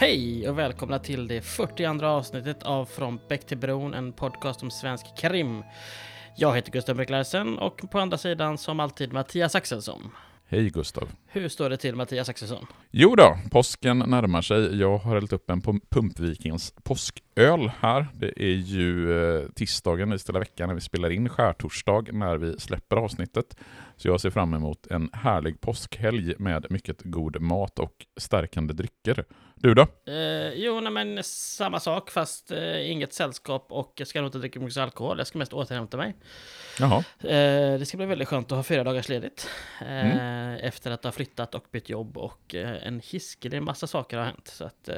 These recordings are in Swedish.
Hej och välkomna till det 42 avsnittet av Från Bäck till Bron, en podcast om svensk krim. Jag heter Gustav Bäck och på andra sidan som alltid Mattias Axelsson. Hej Gustav. Hur står det till Mattias Axelsson? Jo då, påsken närmar sig. Jag har hällt upp en Pumpvikings påsköl här. Det är ju eh, tisdagen i Stilla veckan när vi spelar in, skärtorsdag när vi släpper avsnittet. Så jag ser fram emot en härlig påskhelg med mycket god mat och stärkande drycker. Du då? Eh, jo, nej, men samma sak fast eh, inget sällskap och jag ska nog inte dricka mycket alkohol. Jag ska mest återhämta mig. Jaha. Eh, det ska bli väldigt skönt att ha fyra dagars ledigt. Eh, Mm. Efter att ha flyttat och bytt jobb och eh, en hiskelig massa saker har hänt. Så att eh,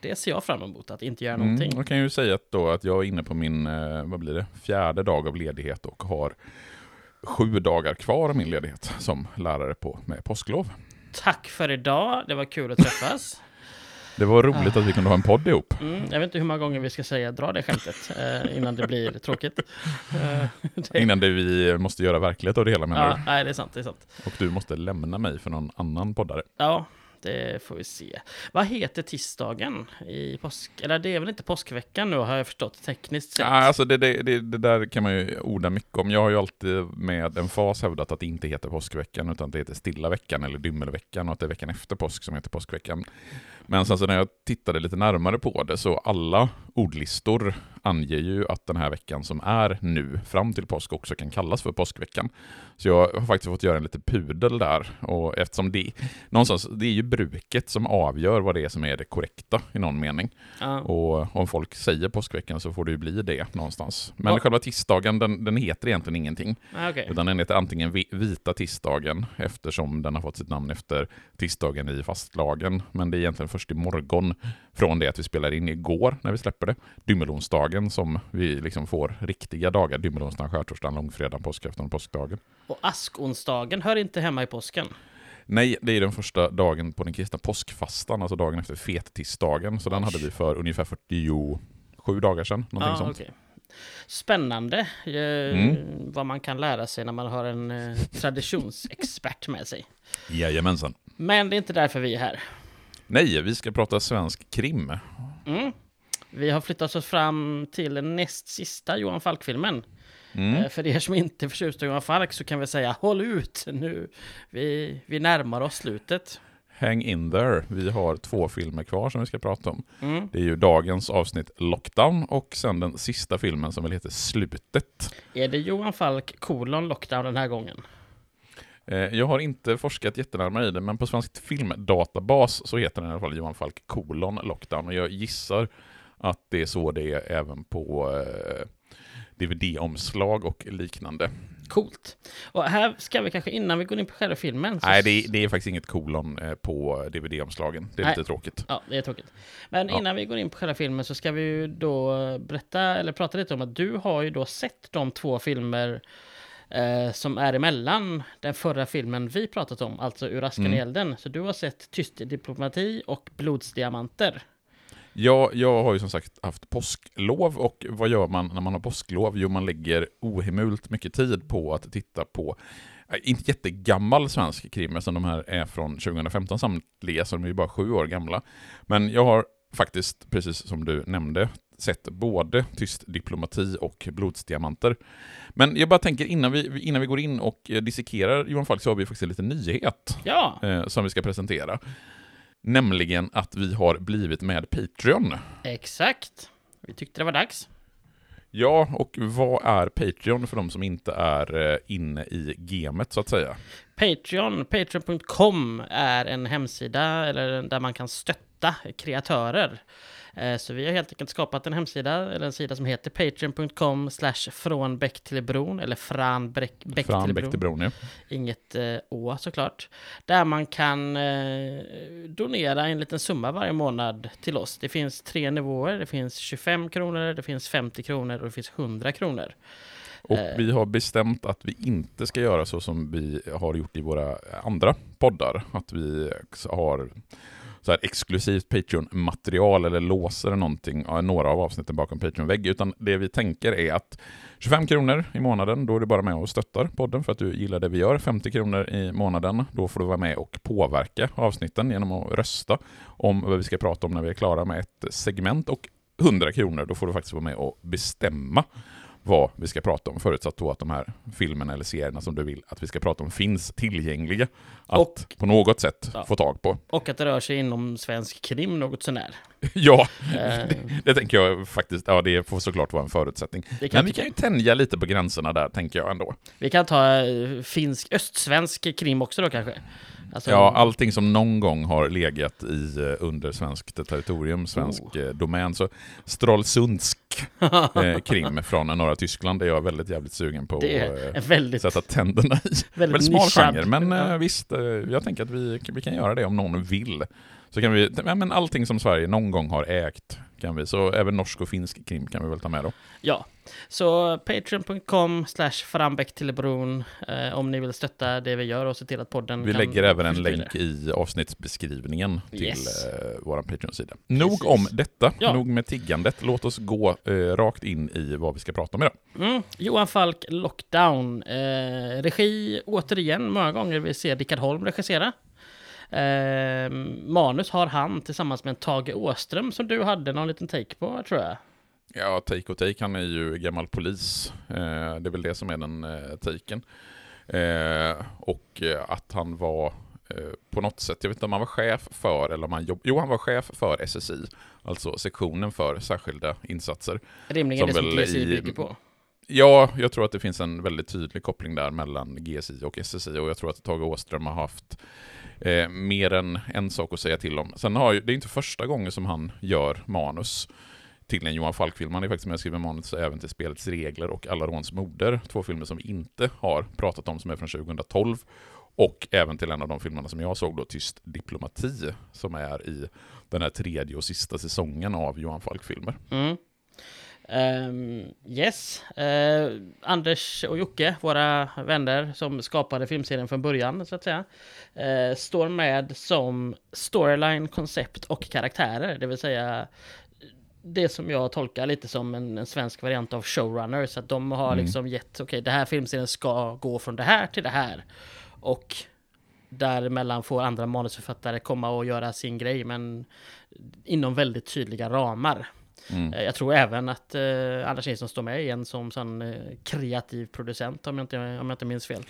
det ser jag fram emot, att inte göra Mm, någonting. jag kan ju säga att då att jag är inne på min, vad blir det, fjärde dag av ledighet och har sju dagar kvar av min ledighet som lärare på med påsklov. Tack för idag, det var kul att träffas. Det var roligt att vi kunde ha en podd ihop. Mm, jag vet inte hur många gånger vi ska säga dra det skämtet eh, innan det blir tråkigt. Eh, det, Innan det vi måste göra verklighet av det hela menar ja, du? nej, det är sant, det är sant. Och du måste lämna mig för någon annan poddare. Ja, det får vi se. Vad heter tisdagen i påsk? Eller det är väl inte påskveckan nu har jag förstått tekniskt sett. Ja, alltså det, det, det, det där kan man ju orda mycket om. Jag har ju alltid med en fas hävdat att det inte heter påskveckan utan att det heter stilla veckan eller dymmelveckan och att det är veckan efter påsk som heter påskveckan. Men sen så när jag tittade lite närmare på det så alla ordlistor anger ju att den här veckan som är nu fram till påsk också kan kallas för påskveckan. Så jag har faktiskt fått göra en lite pudel där och eftersom det, någonstans, det är ju bruket som avgör vad det är som är det korrekta i någon mening. Ja. Och om folk säger påskveckan så får det ju bli det någonstans. Men Ja. själva tisdagen, den, den heter egentligen ingenting. Ah, okej. Utan den heter antingen vi- vita tisdagen eftersom den har fått sitt namn efter tisdagen i fastlagen. Men det är egentligen först i morgon från det att vi spelar in igår när vi släpper det. Dymmelonsdagen som vi liksom får riktiga dagar. Dymmelonsdagen, skärtorsdagen, långfredagen, påskafton och påskdagen. Och askonsdagen hör inte hemma i påsken. Nej, det är den första dagen på den kristna påskfastan, alltså dagen efter fettisdagen. Så den hade vi för ungefär 47 dagar sedan. Någonting Ja, sånt. okej. Spännande eh, Mm. vad man kan lära sig när man har en eh, traditionsexpert med sig. Jajamensan. Men det är inte därför vi är här. Nej, vi ska prata svensk krim. Mm. Vi har flyttat oss fram till den näst sista Johan Falk-filmen. Mm. Eh, För er som inte är förtjusta i Johan Falk så kan vi säga håll ut nu. Vi, vi närmar oss slutet. Hang in there. Vi har två filmer kvar som vi ska prata om. Mm. Det är ju dagens avsnitt Lockdown och sen den sista filmen som väl heter Slutet. Är det Johan Falk kolon lockdown den här gången? Eh, Jag har inte forskat jättenärmare i det, men på Svensk Filmdatabas så heter den i alla fall Johan Falk kolon Lockdown. Och jag gissar att det är så det är även på eh, DVD-omslag och liknande. Coolt. Och här ska vi kanske innan vi går in på själva filmen. så- Nej, det är, det är faktiskt inget kolon eh, på DVD-omslagen. Det är Nej. lite tråkigt. Ja, det är tråkigt. Men Ja. innan vi går in på själva filmen så ska vi ju då berätta, eller prata lite om att du har ju då sett de två filmer eh, som är emellan den förra filmen vi pratat om, alltså Ur askan i Mm. elden. Så du har sett Tyst diplomati och Blodsdiamanter. Ja, jag har ju som sagt haft påsklov och vad gör man när man har påsklov? Jo, man lägger ohemult mycket tid på att titta på eh, inte jättegammal svensk krim, som de här är från 2015 samtliga, så de är ju bara sju år gamla. Men jag har faktiskt, precis som du nämnde, sett både Tyst diplomati och Blodsdiamanter. Men jag bara tänker innan vi, innan vi går in och eh, dissekerar Johan Falk så har vi faktiskt en liten nyhet Ja, eh, som vi ska presentera. Nämligen att vi har blivit med Patreon. exakt. Vi tyckte det var dags. Ja, och vad är Patreon för de som inte är eh, inne i gamet så att säga? Patreon, patreon.com är en hemsida eller där man kan stötta kreatörer. Eh, Så vi har helt enkelt skapat en hemsida, eller en sida som heter patreon.com slash från bäck till bron, eller fran bäck, till bron. bron, ja. Inget eh, å såklart. Där man kan eh, donera en liten summa varje månad till oss. Det finns tre nivåer. Det finns 25 kronor, det finns 50 kronor och det finns 100 kronor. Och vi har bestämt att vi inte ska göra så som vi har gjort i våra andra poddar. Att vi har så här exklusivt Patreon-material eller låser någonting, några av avsnitten bakom Patreon-vägg, utan det vi tänker är att 25 kronor i månaden, då är du bara med och stöttar podden för att du gillar det vi gör. 50 kronor i månaden, då får du vara med och påverka avsnitten genom att rösta om vad vi ska prata om när vi är klara med ett segment. Och 100 kronor, då får du faktiskt vara med och bestämma vad vi ska prata om, förutsatt då att de här filmerna eller serierna som du vill att vi ska prata om finns tillgängliga att Och- på något sätt Ja. få tag på. Och att det rör sig inom svensk krim något sånär. ja, Eh, det tänker jag faktiskt, ja det får såklart vara en förutsättning. det kan Men vi kan ju tänja lite på gränserna där, tänker jag ändå. Vi kan ta eh, finsk, östsvensk krim också då kanske? Alltså, Ja, allting som någon gång har legat i eh, under svenskt territorium, svensk Oh. eh, domän, så Stralsundsk eh, krim från norra Tyskland är jag väldigt jävligt sugen på att eh, väldigt, sätta tänderna i. väldigt, Väldigt smal nischad. genre, men eh, visst, eh, jag tänker att vi, vi kan göra det om någon vill. Så kan vi, men allting som Sverige någon gång har ägt kan vi, så även norsk och finsk krim kan vi väl ta med då. Ja, så patreon.com slash frambäck till bron eh, om ni vill stötta det vi gör och se till att podden Vi lägger även en länk i avsnittsbeskrivningen till Yes. eh, vår Patreon-sida. Precis. Nog om detta, Ja. nog med tiggandet. Låt oss gå eh, rakt in i vad vi ska prata om idag. Mm. Johan Falk, Lockdown. Eh, regi, återigen, många gånger vi ser Rickard Holm regissera. Eh, manus har han tillsammans med Tage Åström som du hade någon liten take på, tror jag. Ja, take och take, han är ju gammal polis. Eh, det är väl det som är den eh, taken. Eh, och att han var eh, på något sätt, jag vet inte om han var chef för, eller om han jobb... Jo, han var chef för SSI, alltså sektionen för särskilda insatser. Rimligen Som det som väl GSI i- bygger på. Ja, jag tror att det finns en väldigt tydlig koppling där mellan GSI och SSI och jag tror att Tage Åström har haft eh, mer än en sak att säga till om. Sen har ju, det är inte första gången som han gör manus till en Johan Falk-film. Han är faktiskt med och skriver manus även till Spelets regler och Alla råns moder. Två filmer som vi inte har pratat om som är från 2012. Och även till en av de filmerna som jag såg då, Tyst diplomati, som är i den här tredje och sista säsongen av Johan Falk-filmer. Mm. Ehm, yes. Eh, Anders och Jocke, våra vänner som skapade filmserien från början, så att säga, eh, står med som storyline, koncept och karaktärer. Det vill säga det som jag tolkar lite som en, en svensk variant av showrunner. Så att de har Mm. liksom gett, okej, det här filmserien ska gå från det här till det här. Och däremellan får andra manusförfattare komma och göra sin grej, men inom väldigt tydliga ramar. Mm. Eh, Jag tror även att eh, Anders Nilsson står med igen som sån eh, kreativ producent om jag inte, om jag inte minns fel.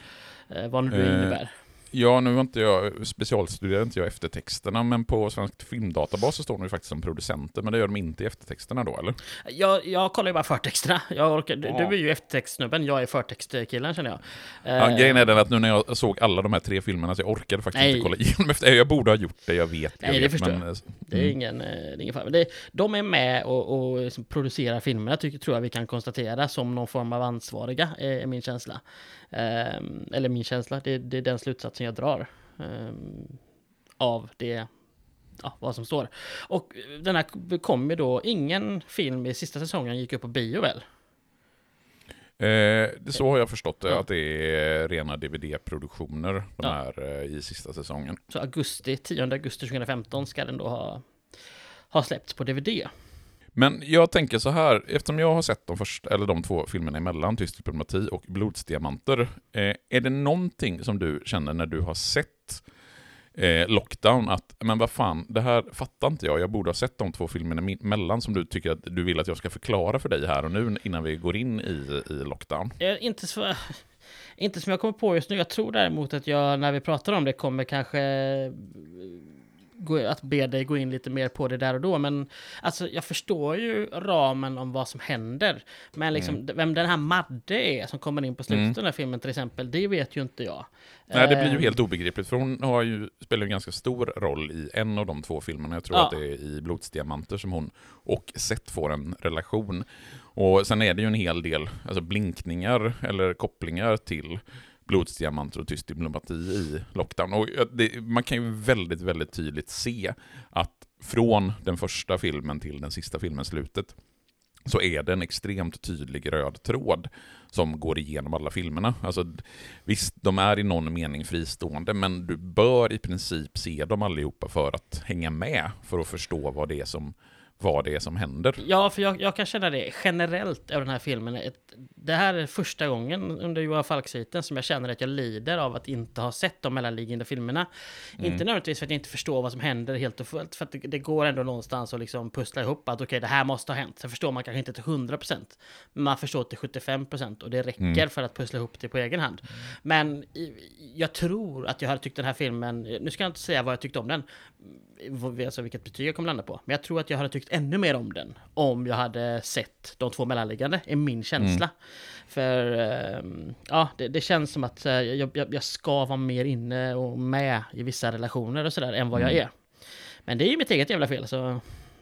Eh, vad nu det innebär. Ja, nu har inte jag, specialstuderar inte jag eftertexterna, men på Svensk Filmdatabas så står de ju faktiskt som producenter, men det gör de inte i eftertexterna då, eller? Jag, jag kollar ju bara förtexterna. Jag orkar, du, Ja. du är ju eftertextsnubben, jag är förtextkillen känner jag. Ja, Eh, grejen är den att nu när jag såg alla de här tre filmerna, så jag orkade faktiskt Nej. inte kolla igenom efter. Jag borde ha gjort det, jag vet. Jag Nej, det vet, förstår men, eh, Det är mm. ingen, eh, det är ingen fara. Det, de är med och, och liksom producerar filmerna, tycker, tror jag vi kan konstatera, som någon form av ansvariga, är min känsla. Ehm, eller min känsla, det, det är den slutsatsen jag drar ehm, av det, ja, vad som står. Och den här kom ju då, ingen film i sista säsongen gick upp på bio väl? Eh, det så har jag förstått det, Ja. att det är rena DVD-produktioner de Ja. här eh, i sista säsongen. Så augusti, 10 augusti 2015 ska den då ha, ha släppts på DVD. Men jag tänker så här, eftersom jag har sett de, första, eller de två filmerna emellan, Tyst diplomati och Blodsdiamanter, eh, är det någonting som du känner när du har sett eh, Lockdown att, men vad fan, det här fattar inte jag, jag borde ha sett de två filmerna emellan som du tycker att du vill att jag ska förklara för dig här och nu innan vi går in i, i Lockdown? Eh, inte, så, inte som jag kommer på just nu. Jag tror däremot att jag, när vi pratar om det, kommer kanske att be dig gå in lite mer på det där och då. Men alltså, jag förstår ju ramen om vad som händer. Men liksom, vem den här Madde är som kommer in på slutet Mm. av den här filmen till exempel, det vet ju inte jag. Nej, det blir ju Eh, helt obegripligt, för hon har ju, spelar ju en ganska stor roll i en av de två filmerna. Jag tror Ja. att det är i Blodsdiamanter som hon och Seth får en relation. Och sen är det ju en hel del alltså blinkningar eller kopplingar till Blodsdiamanter och Tyst diplomati i Lockdown. Och det, man kan ju väldigt, väldigt tydligt se att från den första filmen till den sista filmen, slutet, så är det en extremt tydlig röd tråd som går igenom alla filmerna. Alltså, visst, de är i någon mening fristående, men du bör i princip se dem allihopa för att hänga med, för att förstå vad det är som vad det är som händer. Ja, för jag, jag kan känna det generellt över den här filmen. Ett, det här är första gången under Johan Falk-sviten som jag känner att jag lider av att inte ha sett de mellanliggande filmerna. Mm. Inte nödvändigtvis för att jag inte förstår vad som händer helt och fullt, för att det, det går ändå någonstans att liksom pussla ihop att okej, okay, det här måste ha hänt. Sen förstår man kanske inte till 100%, men man förstår till 75% och det räcker mm. för att pussla ihop det på egen hand. Men jag tror att jag hade tyckt den här filmen, nu ska jag inte säga vad jag tyckte om den, alltså vilket betyg jag kommer landa på, men jag tror att jag hade tyckt ännu mer om den om jag hade sett de två mellanliggande, är min känsla. Mm. För ehm, ja, det, det, känns som att jag, jag, jag, ska vara mer inne och med i vissa relationer och sådär än vad mm. jag är. Men det är ju mitt eget jävla fel, så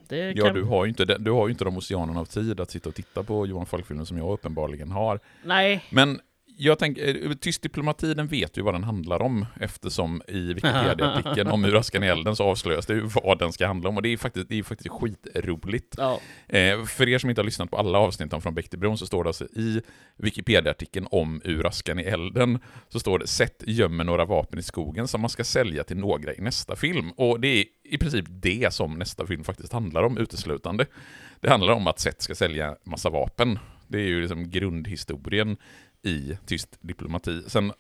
det ja, du har, ju inte, du har ju inte de oceanerna av tid att sitta och titta på Johan Falk-filmen som jag uppenbarligen har. Nej. Men jag tänker, eh, tyst diplomati, den vet ju vad den handlar om eftersom i Wikipedia-artikeln om Ur askan i elden så avslöjas det ju vad den ska handla om och det är faktiskt, det är faktiskt skitroligt. Ja. Eh, för er som inte har lyssnat på alla avsnitt om Från Bäck till Bron så står det alltså i Wikipedia-artikeln om Ur askan i elden så står det Seth gömmer några vapen i skogen som man ska sälja till några i nästa film. Och det är i princip det som nästa film faktiskt handlar om uteslutande. Det handlar om att Seth ska sälja massa vapen. Det är ju liksom grundhistorien i tyst diplomati. Sen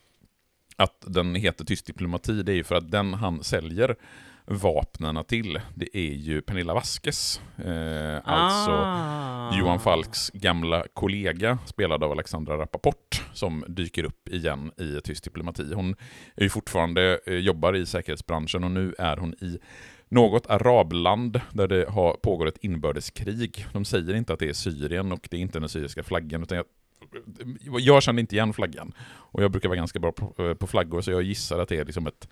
att den heter tyst diplomati, det är ju för att den han säljer vapnena till, det är ju Pernilla Vaskes. Eh, alltså ah. Johan Falks gamla kollega, spelad av Alexandra Rappaport, som dyker upp igen i Tyst diplomati. Hon är ju fortfarande, eh, jobbar i säkerhetsbranschen och nu är hon i något arabland där det har, pågår ett inbördeskrig. De säger inte att det är Syrien och det är inte den syriska flaggan, utan jag jag kände inte igen flaggan. Och jag brukar vara ganska bra på, eh, på flaggor, så jag gissar att det är liksom ett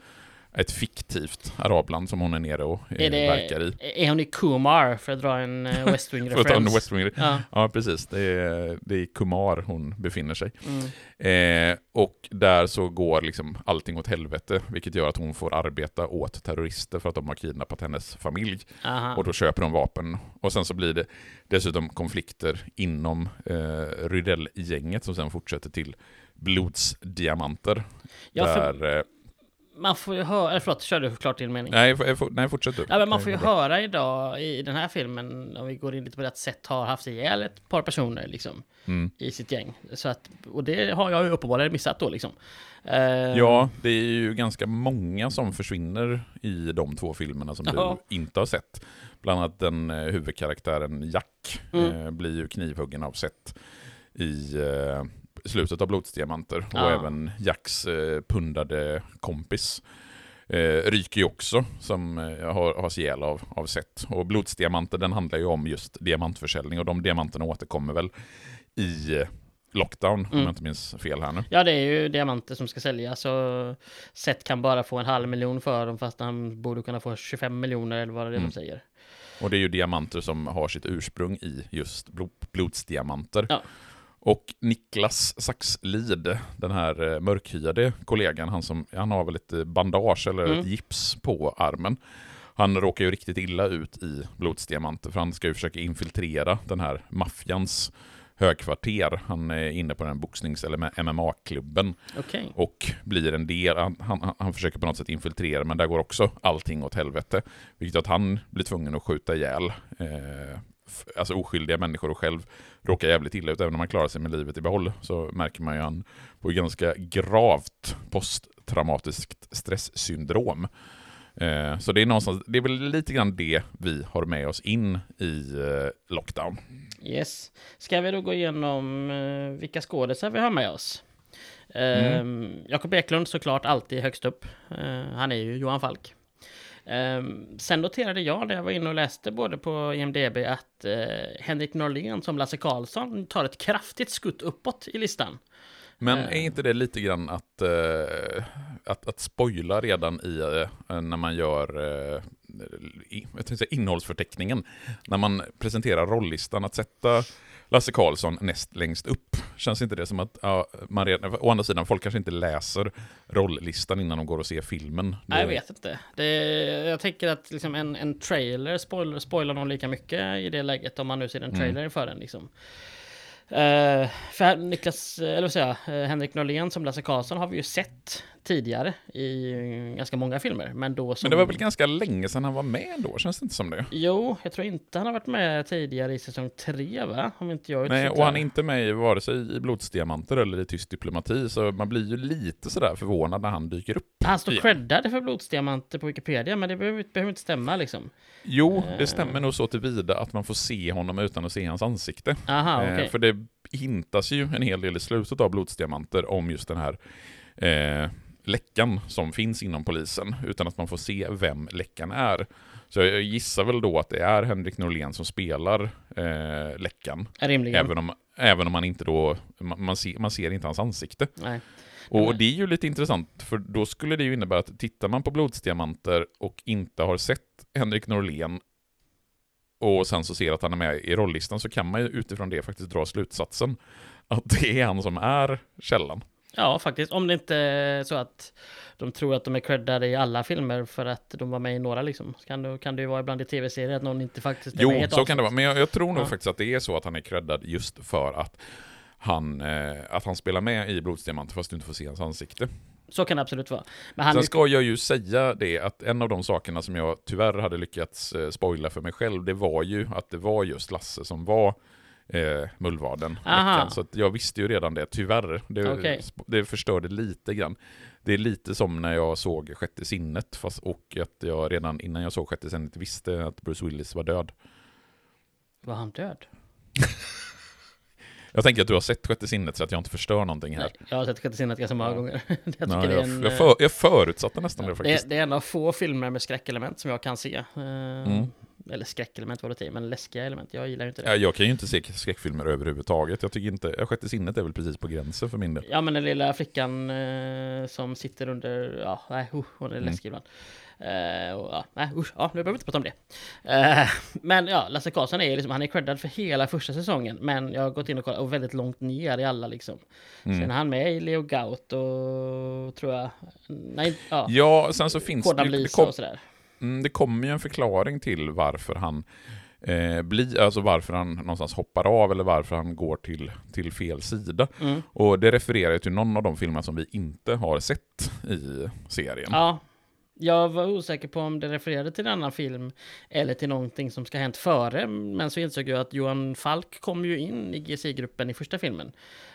ett fiktivt arabland som hon är nere och är det, verkar i. Är hon i Kumar för att dra en eh, West Wing-referens? West Wing. ja. ja, precis. Det är, det är Kumar hon befinner sig. Mm. Eh, och där så går liksom allting åt helvete, vilket gör att hon får arbeta åt terrorister för att de har kidnappat hennes familj. Aha. Och då köper de vapen. Och sen så blir det dessutom konflikter inom eh, Rydell-gänget som sen fortsätter till blodsdiamanter. Ja, där, för eh, man får ju höra, eller förlåt, kör du klart din mening? Nej, nej fortsätt du. Ja, men man får ju höra idag i den här filmen, om vi går in lite på det sätt, har haft ihjäl ett par personer liksom mm. i sitt gäng. Så att, och det har jag ju uppenbarligen missat då liksom. Uh, ja, det är ju ganska många som försvinner i de två filmerna som ja. du inte har sett. Bland annat den eh, huvudkaraktären Jack mm. eh, blir ju knivhuggen av Seth i eh, slutet av Blodsdiamanter. Och ja. även Jacks eh, pundade kompis eh, ryker ju också, som eh, har, har ihjäl av, av Seth. Och Blodsdiamanter, den handlar ju om just diamantförsäljning och de diamanterna återkommer väl i eh, Lockdown, mm. om jag inte minns fel här nu. Ja, det är ju diamanter som ska säljas och Seth kan bara få en halv miljon för dem fast han borde kunna få 25 miljoner eller vad det är mm. de säger. Och det är ju diamanter som har sitt ursprung i just blodsdiamanter. Ja. Och Niklas Saxlid, den här eh, mörkhyade kollegan, han, som, han har väl ett bandage eller mm. ett gips på armen. Han råkar ju riktigt illa ut i blodsdiamanter för han ska ju försöka infiltrera den här maffians högkvarter. Han är inne på den boxnings eller MMA-klubben. Okay. Och blir en del, han, han, han, försöker på något sätt infiltrera men där går också allting åt helvete. Vilket gör att han blir tvungen att skjuta ihjäl eh, alltså oskyldiga människor och själv råkar jävligt illa ut. Även om man klarar sig med livet i behåll så märker man ju han på ganska gravt posttraumatiskt stresssyndrom. Eh, så det är, någonstans, det är väl lite grann det vi har med oss in i eh, lockdown. Yes. Ska vi då gå igenom eh, vilka skådisar vi har med oss? Mm. Jakob Eklund såklart alltid högst upp. Han är ju Johan Falk. Um, sen noterade jag när jag var inne och läste både på IMDB att uh, Henrik Norlén som Lasse Karlsson tar ett kraftigt skutt uppåt i listan. Men är inte det lite grann att, uh, att, att spoila redan i uh, när man gör jag säga, innehållsförteckningen? När man presenterar rolllistan, att sätta Lasse Karlsson näst längst upp. Känns inte det som att, ja, man redan, å andra sidan, folk kanske inte läser rolllistan innan de går och ser filmen. Nej, jag vet inte. Det, jag tänker att liksom en, en trailer spoiler, spoilar nog lika mycket i det läget om man nu ser en trailer mm. för den. Liksom. Uh, för Niklas, eller vad säger jag, uh, Henrik Norlén som Lasse Karlsson har vi ju sett tidigare i ganska många filmer. Men, då som... men det var väl ganska länge sedan han var med då, känns det inte som det? Jo, jag tror inte han har varit med tidigare i säsong tre, va? Om inte jag Nej, och han är inte med i vare sig i Blodsdiamanter eller i Tyst diplomati, så man blir ju lite sådär förvånad när han dyker upp. Han står creddad för Blodsdiamanter på Wikipedia, men det behöver, behöver inte stämma liksom. Jo, det stämmer nog så tillvida att man får se honom utan att se hans ansikte. Aha, okay. eh, för det hintas ju en hel del i slutet av Blodsdiamanter om just den här eh, läckan som finns inom polisen, utan att man får se vem läckan är. Så jag gissar väl då att det är Henrik Norlén som spelar eh, läckan. Rimligen. Även om, även om man inte då, man, man, ser, man ser inte hans ansikte. Nej. Och det är ju lite intressant, för då skulle det ju innebära att tittar man på Blodsdiamanter och inte har sett Henrik Norlén och sen så ser att han är med i rolllistan så kan man ju utifrån det faktiskt dra slutsatsen att det är han som är källan. Ja, faktiskt. Om det inte är så att de tror att de är creddade i alla filmer för att de var med i några liksom. Kan det, kan det ju vara ibland i tv-serier att någon inte faktiskt är jo, med i ett så avsnitt. kan det vara. Men jag, jag tror nog ja. faktiskt att det är så att han är creddad just för att han, eh, att han spelar med i Blodsdiamanter fast du inte får se hans ansikte. Så kan det absolut vara. Men han Sen ska jag ju säga det att en av de sakerna som jag tyvärr hade lyckats eh, spoila för mig själv, det var ju att det var just Lasse som var eh, mullvaden. Veckan, så jag visste ju redan det, tyvärr. Det, okay. det förstörde lite grann. Det är lite som när jag såg Sjätte sinnet, fast, och att jag redan innan jag såg Sjätte sinnet visste att Bruce Willis var död. Var han död? Jag tänker att du har sett Sjätte sinnet så att jag inte förstör någonting här. Nej, jag har sett Sjätte sinnet ganska många gånger. jag, Nej, jag, en, jag, för, jag förutsatte nästan ja, det faktiskt. Det, det, är en av få filmer med skräckelement som jag kan se. Uh, mm. Eller skräckelement var det till, men läskiga element. Jag gillar inte det. Ja, jag kan ju inte se skräckfilmer överhuvudtaget. Jag tycker inte, Sjätte sinnet är väl precis på gränsen för min del. Ja, men den lilla flickan uh, som sitter under, ja, nej, uh, hon är mm. läskig ibland. Uh, och, ja, nej, usch, ja, nu behöver vi inte prata om det. Uh, men ja, Lasse Karlsson är liksom, han är creddad för hela första säsongen. Men jag har gått in och kollat, och väldigt långt ner i alla liksom. Mm. Sen är han med i Leo Gaut och tror jag, nej, ja. Ja, sen så finns det, det, kom, och sådär. Mm, det kommer ju en förklaring till varför han eh, bli, alltså varför han någonstans hoppar av eller varför han går till, till fel sida. Mm. Och det refererar till någon av de filmer som vi inte har sett i serien. Ja, jag var osäker på om det refererade till en annan film eller till någonting som ska ha hänt före. Men så insåg jag att Johan Falk kom ju in i GC-gruppen i första filmen.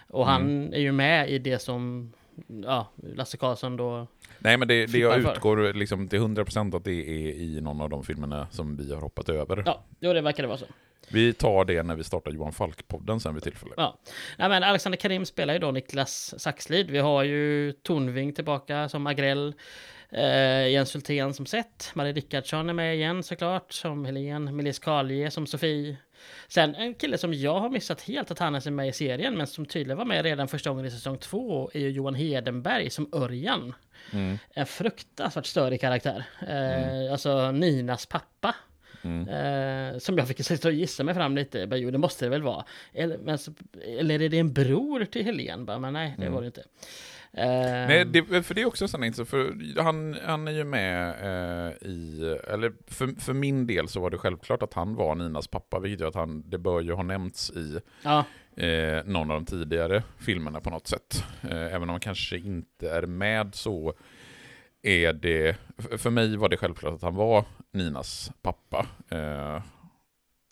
Och han mm. är ju med i det som ja, Lasse Karlsson då Nej men det, det jag utgår liksom till 100% att det är i någon av de filmerna som vi har hoppat över. Ja, jo, det verkar det vara så. Vi tar det när vi startar Johan Falk-podden sen vid tillfälle. Ja. Nej, men Alexander Karim spelar ju då Niklas Saxlid. Vi har ju Tornving tillbaka som Agrell. Eh, Jens Hultén som sett. Marie Rickardsson är med igen såklart. Som Helen. Melis Karlje som Sofie. Sen en kille som jag har missat helt att han är med i serien. Men som tydligen var med redan första gången i säsong två. Är ju Johan Hedenberg som Örjan. Mm. En fruktansvärt störig karaktär. Eh, mm. Alltså Ninas pappa. Mm. Eh, som jag fick sitta och gissa mig fram lite. Bara, jo, det måste det väl vara. Eller, men, eller är det en bror till Helen? Bara, men nej, det mm. var det inte. Uh, Nej, det, för det är också sånt intressant, för han, han är ju med uh, i, eller för, för min del så var det självklart att han var Ninas pappa, vilket gör att han, det bör ju ha nämnts i ja. uh, någon av de tidigare filmerna på något sätt. även om han kanske inte är med så är det, för mig var det självklart att han var Ninas pappa.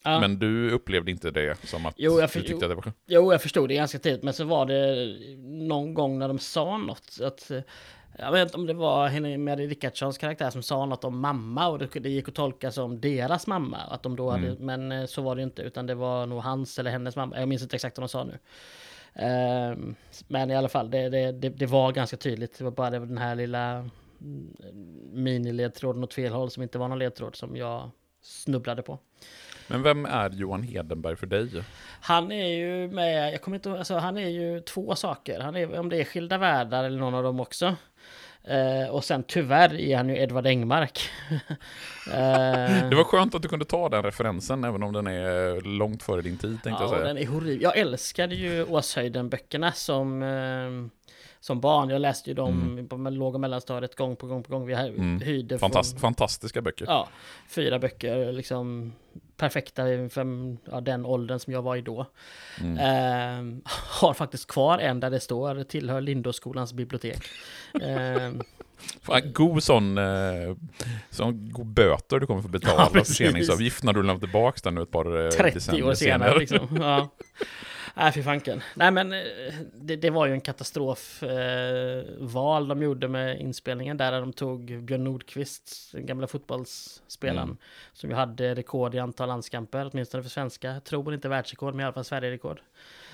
Ja. Men du upplevde inte det som att jo, jag för, du tyckte jo, att det var Jo, jag förstod det ganska tidigt. Men så var det någon gång när de sa något. Att, jag vet inte om det var Mary Rickardssons karaktär som sa något om mamma. Och det, det gick att tolka som deras mamma. Att de då hade, mm. Men eh, så var det inte. Utan det var nog hans eller hennes mamma. Jag minns inte exakt vad de sa nu. Um, men i alla fall, det, det, det, det, var ganska tydligt. Det var bara den här lilla mm, miniledtråden åt fel håll som inte var någon ledtråd som jag snubblade på. Men vem är Johan Hedenberg för dig? Han är ju med, jag kommer inte alltså han är ju två saker. Han är, om det är Skilda Världar eller någon av dem också. Eh, och sen tyvärr är han ju Edvard Engmark. eh, det var skönt att du kunde ta den referensen, även om den är långt före din tid, tänkte ja, jag säga. den är horribel. Jag älskade ju Åshöjden-böckerna som eh, som barn. Jag läste ju dem mm. på låg och mellanstadiet gång på gång på gång. Vi mm. hyrde Fantast, från, Fantastiska böcker. Ja, fyra böcker liksom perfekta för ja, den åldern som jag var i då. Mm. Eh, har faktiskt kvar en där det står tillhör Lindåskolans bibliotek. eh, Fan, god sån, eh, sån god böter du kommer få betala ja, förseningsavgift när du lämnar tillbaka den nu ett par eh, 30 år senare. senare. Liksom. Ja. Nej, fy fanken. Nej, men eh, det, det var ju en katastrofval eh, de gjorde med inspelningen där de tog Björn Nordqvist, den gamla fotbollsspelaren, mm. som ju hade rekord i antal landskamper, åtminstone för svenska. Jag tror inte världsrekord, men i alla fall Sverige-rekord.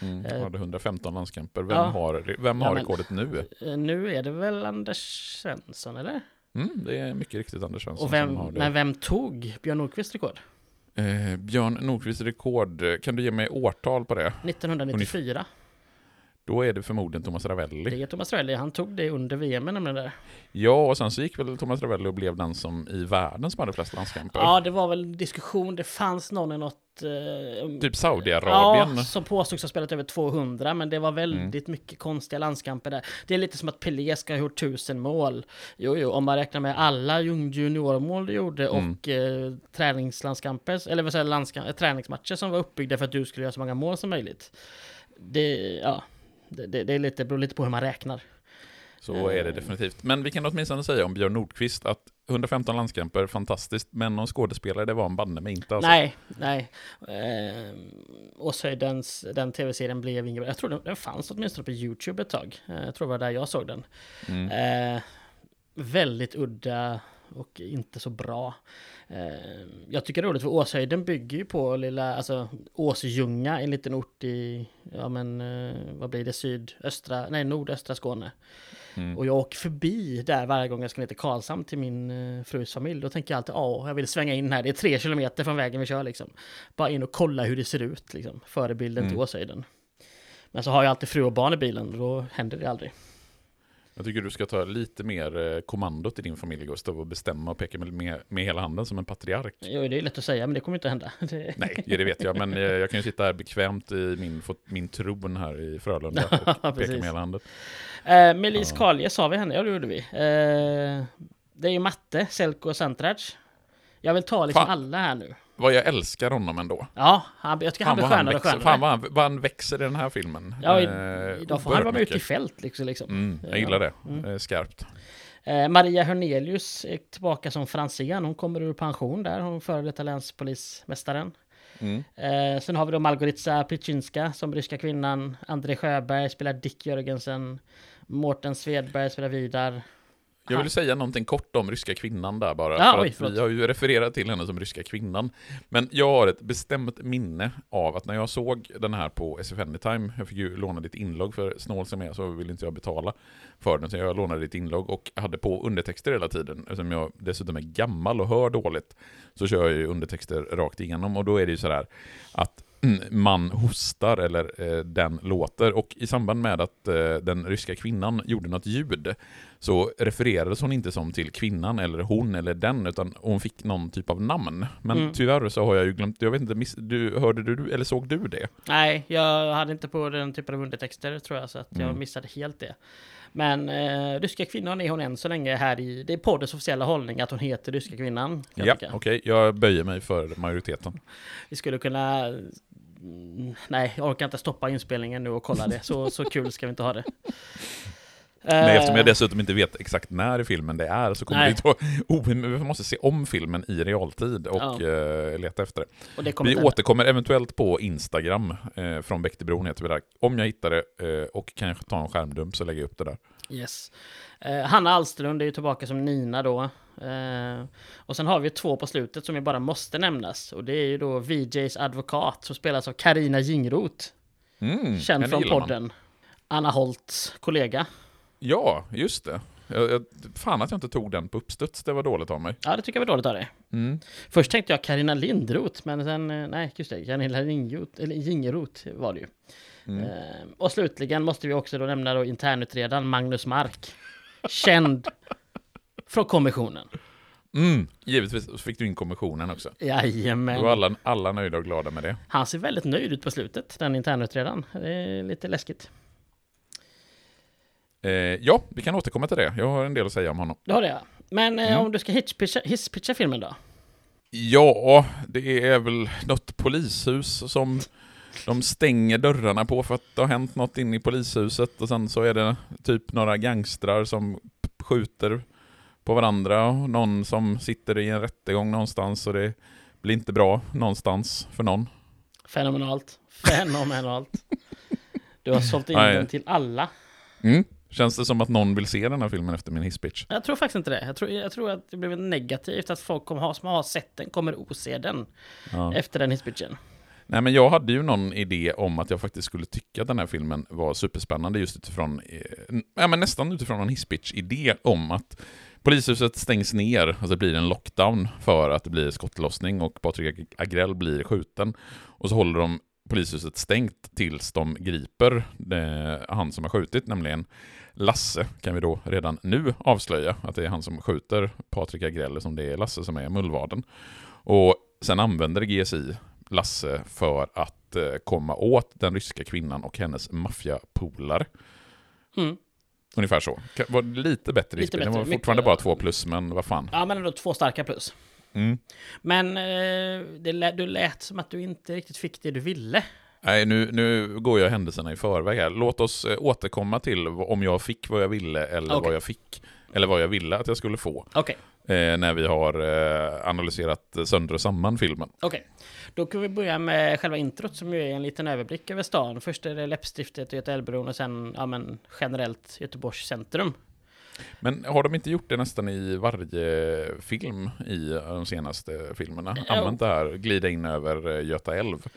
Mm, eh, hade 115 landskamper. Vem ja. har, vem har ja, men, rekordet nu? Eh, nu är det väl Anders Svensson, eller? Mm, det är mycket riktigt Anders Svensson Och vem, som har det. Men vem tog Björn Nordqvists rekord? Eh, Björn Nordqvists rekord, kan du ge mig årtal på det? 1994. Då är det förmodligen Thomas Ravelli. Det är Thomas Ravelli, han tog det under VM nämligen där. Ja, och sen så gick väl Thomas Ravelli och blev den som i världen som hade flest landskamper. Ja, det var väl diskussion, det fanns någon i något... Eh, typ Saudiarabien. Ja, som påstods ha spelat över 200, men det var väldigt mm. mycket konstiga landskamper där. Det är lite som att Pelé ska ha gjort tusen mål. Jo, jo, om man räknar med alla juniormål du gjorde mm. och eh, träningslandskamper, eller vad säger landskamp, träningsmatcher som var uppbyggda för att du skulle göra så många mål som möjligt. Det, ja det, det, det är lite, beror lite på hur man räknar. Så är det definitivt. Men vi kan åtminstone säga om Björn Nordqvist att 115 landskamper, fantastiskt, men någon skådespelare, det var en banne med inte alltså. Nej, nej. Eh, Åshöjdens, den tv-serien blev ingen Jag tror den, den fanns åtminstone på YouTube ett tag. Eh, jag tror det var där jag såg den. Mm. Eh, väldigt udda och inte så bra. Eh, jag tycker det är roligt för Åshöjden bygger ju på lilla, alltså Åsljunga, en liten ort i, ja men eh, vad blir det, sydöstra, nej nordöstra Skåne. Mm. Och jag åker förbi där varje gång jag ska ner till Karlshamn till min uh, frus familj. Då tänker jag alltid, ja, jag vill svänga in här. Det är tre kilometer från vägen vi kör liksom. Bara in och kolla hur det ser ut, liksom. Förebilden mm. till Åshöjden. Men så har jag alltid fru och barn i bilen och då händer det aldrig. Jag tycker du ska ta lite mer eh, kommandot i din familj, Gustav, och bestämma och peka med, med, med hela handen som en patriark. Jo, det är lätt att säga, men det kommer inte att hända. Nej, det vet jag, men jag, eh, jag kan ju sitta här bekvämt i min, min tron här i Frölunda och peka med hela handen. Eh, Melis ja. Karlje sa vi henne, ja det gjorde vi. Eh, det är ju matte, Selko och Santrac. Jag vill ta liksom Fan. alla här nu vad jag älskar honom ändå. Ja, han, jag tycker han blir skönare och skönare. Fan vad han, vad han växer i den här filmen. Ja, eh, idag får han vara med ute i fält liksom. liksom. Mm, jag gillar det. Mm. Skarpt. Eh, Maria Hörnelius är tillbaka som Franzén. Hon kommer ur pension där. Hon före detta länspolismästaren. Mm. Eh, sen har vi då Malgoritza Plitschinska som ryska kvinnan. André Sjöberg spelar Dick Jörgensen. Mårten Svedberg spelar Vidar. Jag vill säga någonting kort om ryska kvinnan där bara, ja, för oj, att vi har ju refererat till henne som ryska kvinnan. Men jag har ett bestämt minne av att när jag såg den här på SF Anytime, jag fick ju låna ditt inlogg för snål som jag så vill inte jag betala för den, så jag lånade ditt inlogg och hade på undertexter hela tiden. Eftersom jag dessutom är gammal och hör dåligt, så kör jag ju undertexter rakt igenom och då är det ju sådär att man hostar eller eh, den låter. Och i samband med att eh, den ryska kvinnan gjorde något ljud så refererades hon inte som till kvinnan eller hon eller den, utan hon fick någon typ av namn. Men mm. tyvärr så har jag ju glömt, jag vet inte, miss, du, hörde du eller såg du det? Nej, jag hade inte på den typen av undertexter tror jag, så att jag mm. missade helt det. Men eh, ryska kvinnan är hon än så länge här i, det är poddens officiella hållning att hon heter ryska kvinnan. Ja, okej, okay. jag böjer mig för majoriteten. Vi skulle kunna nej, jag orkar inte stoppa inspelningen nu och kolla det. Så, så kul ska vi inte ha det. Nej, eftersom jag dessutom inte vet exakt när i filmen det är så kommer Nej. det ta... Oh, vi måste se om filmen i realtid och ja. uh, leta efter det. det vi återkommer eventuellt på Instagram uh, från Bäckebron heter vi där. Om jag hittar det uh, och kanske ta en skärmdump så lägger jag upp det där. Yes. Hanna Alström är ju tillbaka som Nina då. Uh, och sen har vi två på slutet som ju bara måste nämnas. Och det är ju då VJs advokat som spelas av Karina Jingroth. Mm, Känd från podden. Man. Anna Holts kollega. Ja, just det. Jag, jag, fan att jag inte tog den på uppstuds, det var dåligt av mig. Ja, det tycker jag var dåligt av dig. Mm. Först tänkte jag Karina Lindroth, men sen, eh, nej, just det, Karina Jingroth var det ju. Mm. Uh, och slutligen måste vi också då nämna då internutredaren Magnus Mark. känd från kommissionen. Mm, givetvis fick du in kommissionen också. Då var Jajamän. alla, alla nöjda och glada med det. Han ser väldigt nöjd ut på slutet, den internutredaren. Det är lite läskigt. Eh, ja, vi kan återkomma till det. Jag har en del att säga om honom. Det har det ja. Men eh, Mm. om du ska hisspitcha filmen då? Ja, det är väl något polishus som de stänger dörrarna på för att det har hänt något inne i polishuset och sen så är det typ några gangstrar som skjuter på varandra och någon som sitter i en rättegång någonstans och det blir inte bra någonstans för någon. Fenomenalt. Fenomenalt. Du har sålt in Nej. den till alla. Mm. Känns det som att någon vill se den här filmen efter min hisspitch? Jag tror faktiskt inte det. Jag tror, jag tror att det blev negativt att folk kommer ha, som har sett den kommer ose den Ja. efter den hisspitchen. Nej men jag hade ju någon idé om att jag faktiskt skulle tycka att den här filmen var superspännande just utifrån, eh, ja men nästan utifrån en hisspitch-idé om att polishuset stängs ner, alltså det blir en lockdown för att det blir skottlossning och Patrik Agrell blir skjuten. Och så håller de polishuset stängt tills de griper eh, han som har skjutit, nämligen Lasse, kan vi då redan nu avslöja att det är han som skjuter Patrik Agrell, som det är Lasse som är mullvaden. Och sen använder GSI Lasse för att eh, komma åt den ryska kvinnan och hennes maffiapolare. Mm. Ungefär så. Var lite bättre Lite inspelning. Det bättre, var fortfarande bara två plus, men vad fan. Ja, men ändå två starka plus. Mm. Men eh, det lät, du lät som att du inte riktigt fick det du ville. Nej, nu, nu går jag händelserna i förväg här. Låt oss eh, återkomma till om jag fick vad jag ville eller Okej. vad jag fick. Eller vad jag ville att jag skulle få. Eh, när vi har eh, analyserat sönder och samman filmen. okej. Då kan vi börja med själva introt som ju är en liten överblick över stan. Först är det läppstiftet och Göta älvbron och sen ja, men, generellt Göteborgs centrum. Men har de inte gjort det nästan i varje film i de senaste filmerna? Använt det här, glida in över eh, Göta älv.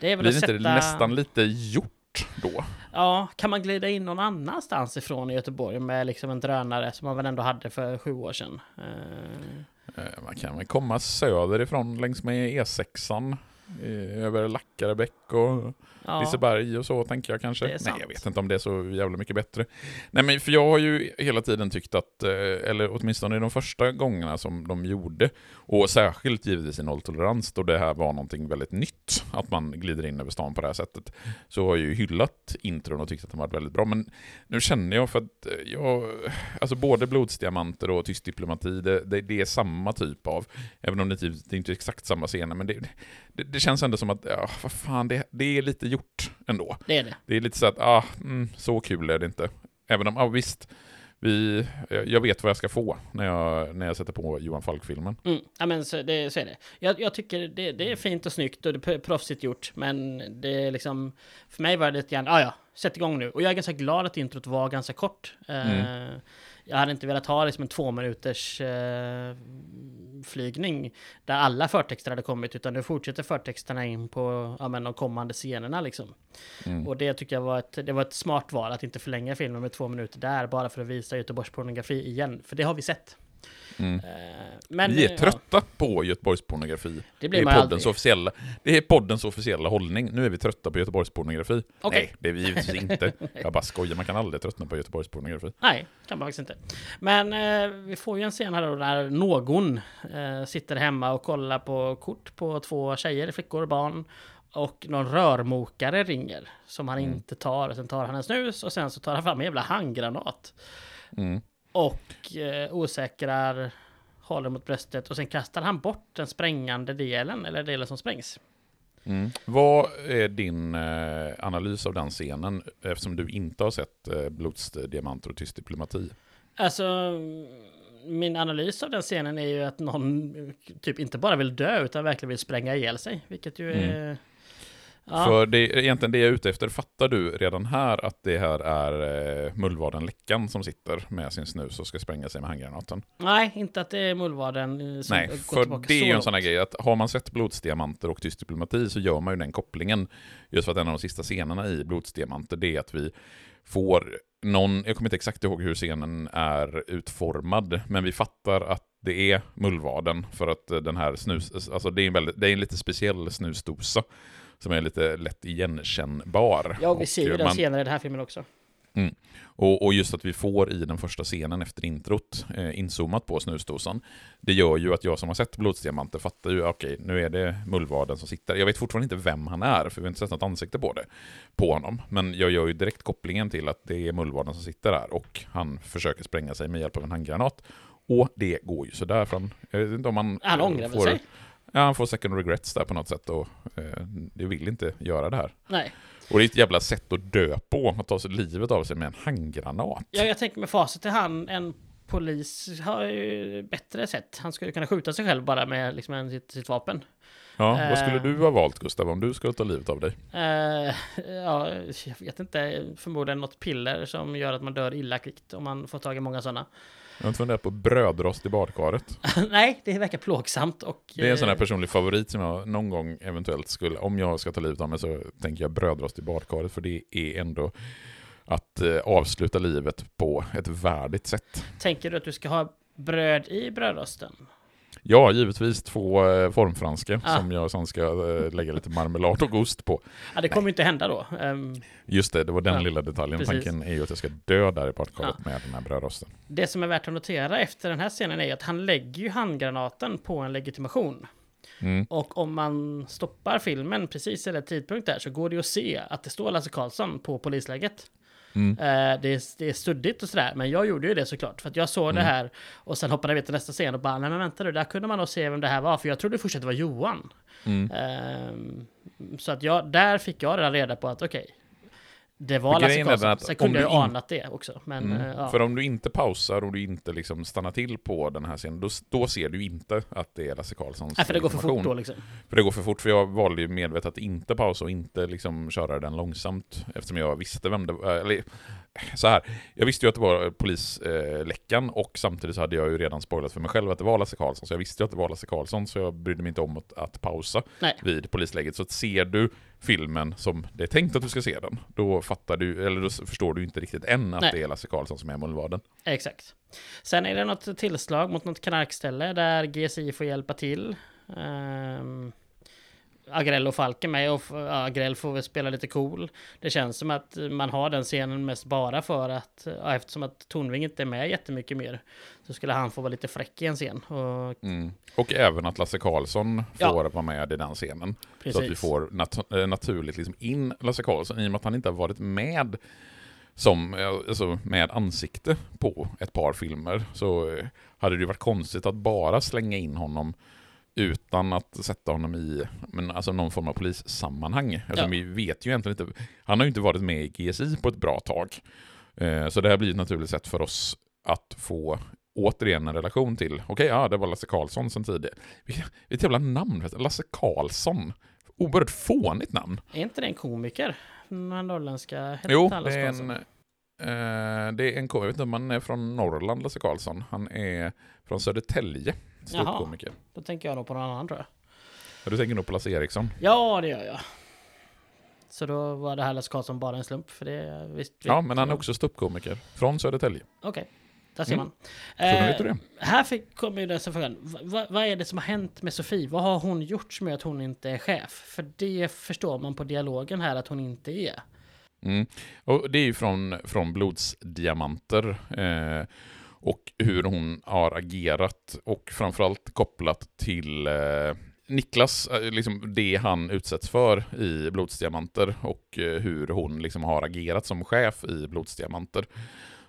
Det är väl Blir inte sätta... det nästan lite gjort då? Ja, kan man glida in någon annanstans ifrån i Göteborg med liksom en drönare som man väl ändå hade för sju år sedan? Eh, Eh, Man kan väl komma söderifrån längs med E6an. eh, Över Lackarebäck och ja. Liseberg och så tänker jag kanske. är Nej, jag vet inte om det är så jävla mycket bättre. Nej, men för jag har ju hela tiden tyckt att, eh, eller åtminstone de första gångerna som de gjorde, och särskilt givetvis i nolltolerans då det här var någonting väldigt nytt, att man glider in över stan på det här sättet, så har jag ju hyllat intron och tyckt att de varit väldigt bra. Men nu känner jag för att eh, jag, alltså både blodsdiamanter och tyst diplomati, det, det, det är samma typ av, även om det, det är inte exakt samma scener, men det, det, det känns ändå som att, ja, vad fan, det, det är lite gjort ändå. Det är det. Det är lite så att, ah, mm, så kul är det inte. Även om, ja visst, vi, jag vet vad jag ska få när jag, när jag sätter på Johan Falk-filmen. Mm. Ja, men så, det, så är det. Jag, jag tycker det, det är fint och snyggt och det är proffsigt gjort, men det är liksom... För mig var det lite grann, ja ja, sätt igång nu. Och jag är ganska glad att introt var ganska kort. Eh, jag hade inte velat ha liksom en två minuters eh, flygning där alla förtexter hade kommit, utan nu fortsätter förtexterna in på ja, men, de kommande scenerna liksom. Mm. Och det tycker jag var ett, det var ett smart val att inte förlänga filmen med två minuter där, bara för att visa Göteborgs pornografi igen. För det har vi sett. Mm. Eh, men, vi eh, är ja. trötta på Göteborgspornografi. Det Det blir är, man poddens aldrig. officiella, det är poddens officiella hållning. Nu är vi trötta på Göteborgspornografi. Okej. Nej, det är vi givetvis inte. Jag bara skojar, man kan aldrig tröttna på Göteborgspornografi. Nej, kan man faktiskt inte. Men eh, vi får ju en scen här då där någon eh, sitter hemma och kollar på kort på två tjejer, flickor, barn. Och någon rörmokare ringer som han Mm. inte tar. Sen tar han en snus och sen så tar han fram en jävla handgranat. Mm. Och eh, osäkrar, håller mot bröstet och sen kastar han bort den sprängande delen, eller delen som sprängs. Mm. Vad är din eh, analys av den scenen eftersom du inte har sett eh, Blodsdiamanter och Tyst diplomati? Alltså, min analys av den scenen är ju att någon typ inte bara vill dö utan verkligen vill spränga ihjäl sig. Vilket ju är... Ja, För det är egentligen det jag är ute efter. Fattar du redan här att det här är eh, mullvaden Läckan som sitter med sin snus och ska spränga sig med handgranaten? Nej, inte att det är mullvaden eh, som Nej, går för det är ju en sån här grej att har man sett Blodsdiamanter och Tyst diplomati så gör man ju den kopplingen. Just för att en av de sista scenerna i Blodsdiamanter det är att vi får någon, jag kommer inte exakt ihåg hur scenen är utformad, men vi fattar att det är mullvaden för att eh, den här snus, alltså det är en, väldigt, det är en lite speciell snusdosa som är lite lätt igenkännbar. Ja, vi ser ju den man- senare i den här filmen också. Och, och just att vi får i den första scenen efter introt eh, inzoomat på snusdosan, det gör ju att jag som har sett Blodsdiamanter fattar ju, okej, nu är det mullvaden som sitter. Jag vet fortfarande inte vem han är, för vi har inte sett något ansikte på det, på honom. Men jag gör ju direkt kopplingen till att det är mullvaden som sitter där och han försöker spränga sig med hjälp av en handgranat. Och det går ju sådär från, jag vet inte om man... Han ångrar får, sig? Ja, han får second regrets där på något sätt och eh, det vill inte göra det här. Nej. Och det är ett jävla sätt att dö på, att ta sig livet av sig med en handgranat. Ja, jag tänker med facit till han, en polis har ju bättre sätt. Han skulle kunna skjuta sig själv bara med liksom en, sitt, sitt vapen. Ja, vad skulle Eh. du ha valt Gustav om du skulle ta livet av dig? Eh, ja, jag vet inte. Förmodligen något piller som gör att man dör illa kvickt om man får tag i många sådana. Jag har inte funderat på brödrost i badkaret. Nej, det verkar plågsamt och... Det är en sån här eh, personlig favorit som jag någon gång eventuellt skulle, om jag ska ta livet av mig så tänker jag brödrost i badkaret för det är ändå att eh, avsluta livet på ett värdigt sätt. Tänker du att du ska ha bröd i brödrosten? Ja, givetvis två eh, formfranska Ah. som jag sen ska eh, lägga lite marmelad och ost på. Ja, det kommer ju inte hända då. Ehm, Just det, det var den Ja, lilla detaljen. precis. Tanken är ju att jag ska dö där i badkaret med den här brödrosten. det som är värt att notera efter den här scenen är ju att han lägger ju handgranaten på en legitimation. Mm. Och om man stoppar filmen precis i rätt tidpunkt där så går det ju att se att det står Lasse Karlsson på polisläget. Mm. Eh, det, är, det är studdigt och sådär, men jag gjorde ju det såklart. För att jag såg det Mm. här och sen hoppade jag vid till nästa scen och bara, nej men vänta du, där kunde man nog se vem det här var. För jag trodde först att det var Johan. Mm. Ehm, så att jag, där fick jag redan reda på att okej, det var Lasse Karlsson. att Sen kunde jag ju anat det också. Men Mm. eh, ja. För om du inte pausar och du inte liksom stannar till på den här scenen, då, då ser du inte att det är Lasse Karlssons Nej, för det går för fort då liksom. För det går för fort, för jag valde ju medvetet att inte pausa och inte liksom köra den långsamt, eftersom jag visste vem det var. Eller, så här, jag visste ju att det var polisläckan och samtidigt så hade jag ju redan spoilat för mig själv att det var Lasse Karlsson, så jag visste ju att det var Lasse Karlsson, så jag brydde mig inte om att, att pausa Nej. vid polisläget. Så att ser du filmen som det är tänkt att du ska se den, då fattar du, eller då förstår du inte riktigt än att Nej. det är Lasse Karlsson som är mullvaden. Exakt. Sen är det något tillslag mot något knarkställe där GSI får hjälpa till. Um, Agrell och Falk är med och Agrell får väl spela lite cool. Det känns som att man har den scenen mest bara för att, ja, eftersom att Tornving inte är med jättemycket mer, så skulle han få vara lite fräck i en scen. Och, Mm. Och även att Lasse Karlsson Ja. får vara med i den scenen. precis. Så att vi får nat- eh, naturligt liksom in Lasse Karlsson, i och med att han inte har varit med som, eh, alltså med ansikte på ett par filmer, så eh, hade det ju varit konstigt att bara slänga in honom utan att sätta honom i men alltså någon form av polissammanhang. Alltså Ja. Vi vet ju egentligen inte, han har ju inte varit med i GSI på ett bra tag. Eh, Så det här blir ett naturligt sätt för oss att få återigen en relation till, okej, ja, det var Lasse Karlsson sen tidigare. Vilket jävla namn? Lasse Karlsson. Oerhört fånigt namn. Är inte det en komiker? Den norrländska Jo, det är en, eh, det är en komiker, jag vet inte om han är från Norrland, Lasse Karlsson. Han är från Södertälje, ståuppkomiker. Då tänker jag nog på någon annan tror jag. Ja, Du tänker nog på Lasse Eriksson? Ja, det gör jag. Så då var det här Lasse Karlsson bara en slump, för det visst. Ja, men han är också ståuppkomiker. Från Södertälje. Okej, där ser Mm. man. Eh, vet du det. här fick, kommer ju den frågan. Va- va- vad är det som har hänt med Sofie? Vad har hon gjort som gör att hon inte är chef? För det förstår man på dialogen här att hon inte är. Mm. Och det är ju från, från Blodsdiamanter. Eh, och hur hon har agerat och framförallt kopplat till eh, Niklas, eh, liksom det han utsätts för i Blodsdiamanter och eh, hur hon liksom har agerat som chef i Blodsdiamanter.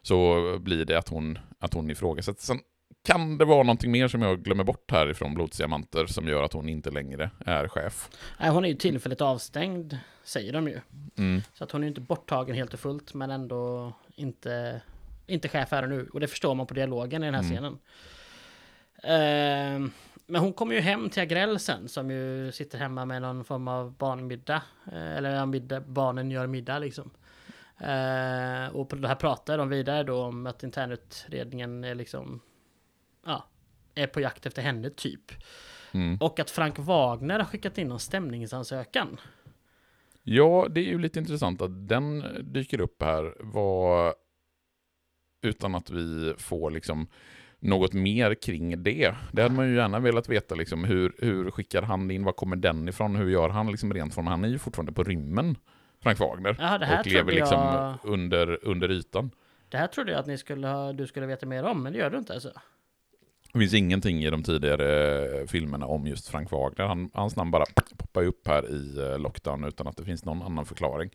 Så blir det att hon, att hon ifrågasätts. Sen kan det vara någonting mer som jag glömmer bort härifrån Blodsdiamanter som gör att hon inte längre är chef. Nej, hon är ju tillfälligt avstängd, säger de ju. Mm. Så att hon är ju inte borttagen helt och fullt, men ändå inte, inte chef här och nu. Och det förstår man på dialogen i den här Mm. scenen. Ehm, men hon kommer ju hem till Agrell sen, som ju sitter hemma med någon form av barnmiddag. Eh, eller middag, barnen gör middag liksom. Eh, och på det här pratar de vidare då om att internutredningen är liksom, ja, är på jakt efter henne typ. Mm. Och att Frank Wagner har skickat in någon stämningsansökan. Ja, det är ju lite intressant att den dyker upp här var utan att vi får liksom något mer kring det. Det hade man ju gärna velat veta, liksom, hur, hur skickar han in, var kommer den ifrån, hur gör han liksom rent från, han är ju fortfarande på rymmen Frank Wagner. Här och lever liksom jag... under, under ytan. Det här trodde jag att ni skulle ha, du skulle veta mer om, men det gör du inte alltså? Det finns ingenting i de tidigare filmerna om just Frank Wagner. Han, hans namn bara poppar upp här i eh, Lockdown utan att det finns någon annan förklaring.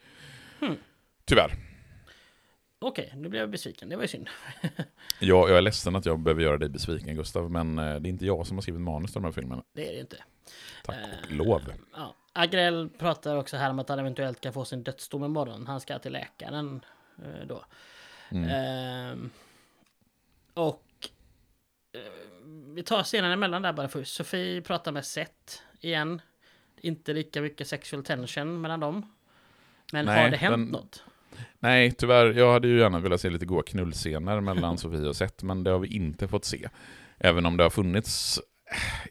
Hmm. Tyvärr. Okej, nu blev jag besviken. Det var ju synd. Jag, jag är ledsen att jag behöver göra dig besviken Gustav, men eh, det är inte jag som har skrivit manus till de här filmerna. Det är det inte. Tack och Eh, lov. Ja. Agrell pratar också här om att han eventuellt kan få sin dödsdom imorgon. Han ska till läkaren eh, då. Mm. Ehm, och eh, vi tar scenen emellan där bara först. Sofie pratar med Seth igen. Inte lika mycket sexual tension mellan dem. Men Nej, har det hänt den- något? Nej, tyvärr. Jag hade ju gärna velat se lite goa knullscener mellan Sofie och Seth, men det har vi inte fått se. Även om det har funnits...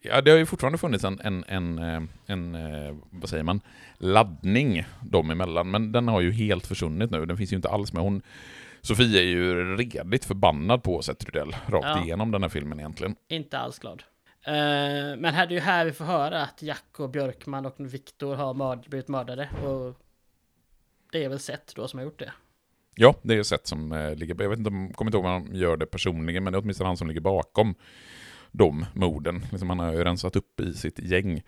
Ja, det har ju fortfarande funnits en, en, en, eh, en, eh, vad säger man, laddning dem emellan, men den har ju helt försvunnit nu. Den finns ju inte alls med. Hon, Sofie är ju redigt förbannad på Seth Rydell, rakt Ja. igenom den här filmen egentligen. Inte alls glad. Eh, men här, det är ju här vi får höra att Jack och Björkman och Viktor har mörd, blivit mördade. Och det är väl Seth då som har gjort det. Ja, det är Seth som eh, ligger... Jag vet inte kommer inte ihåg om han gör det personligen, men det är åtminstone han som ligger bakom de morden. Liksom han har ju rensat upp i sitt gäng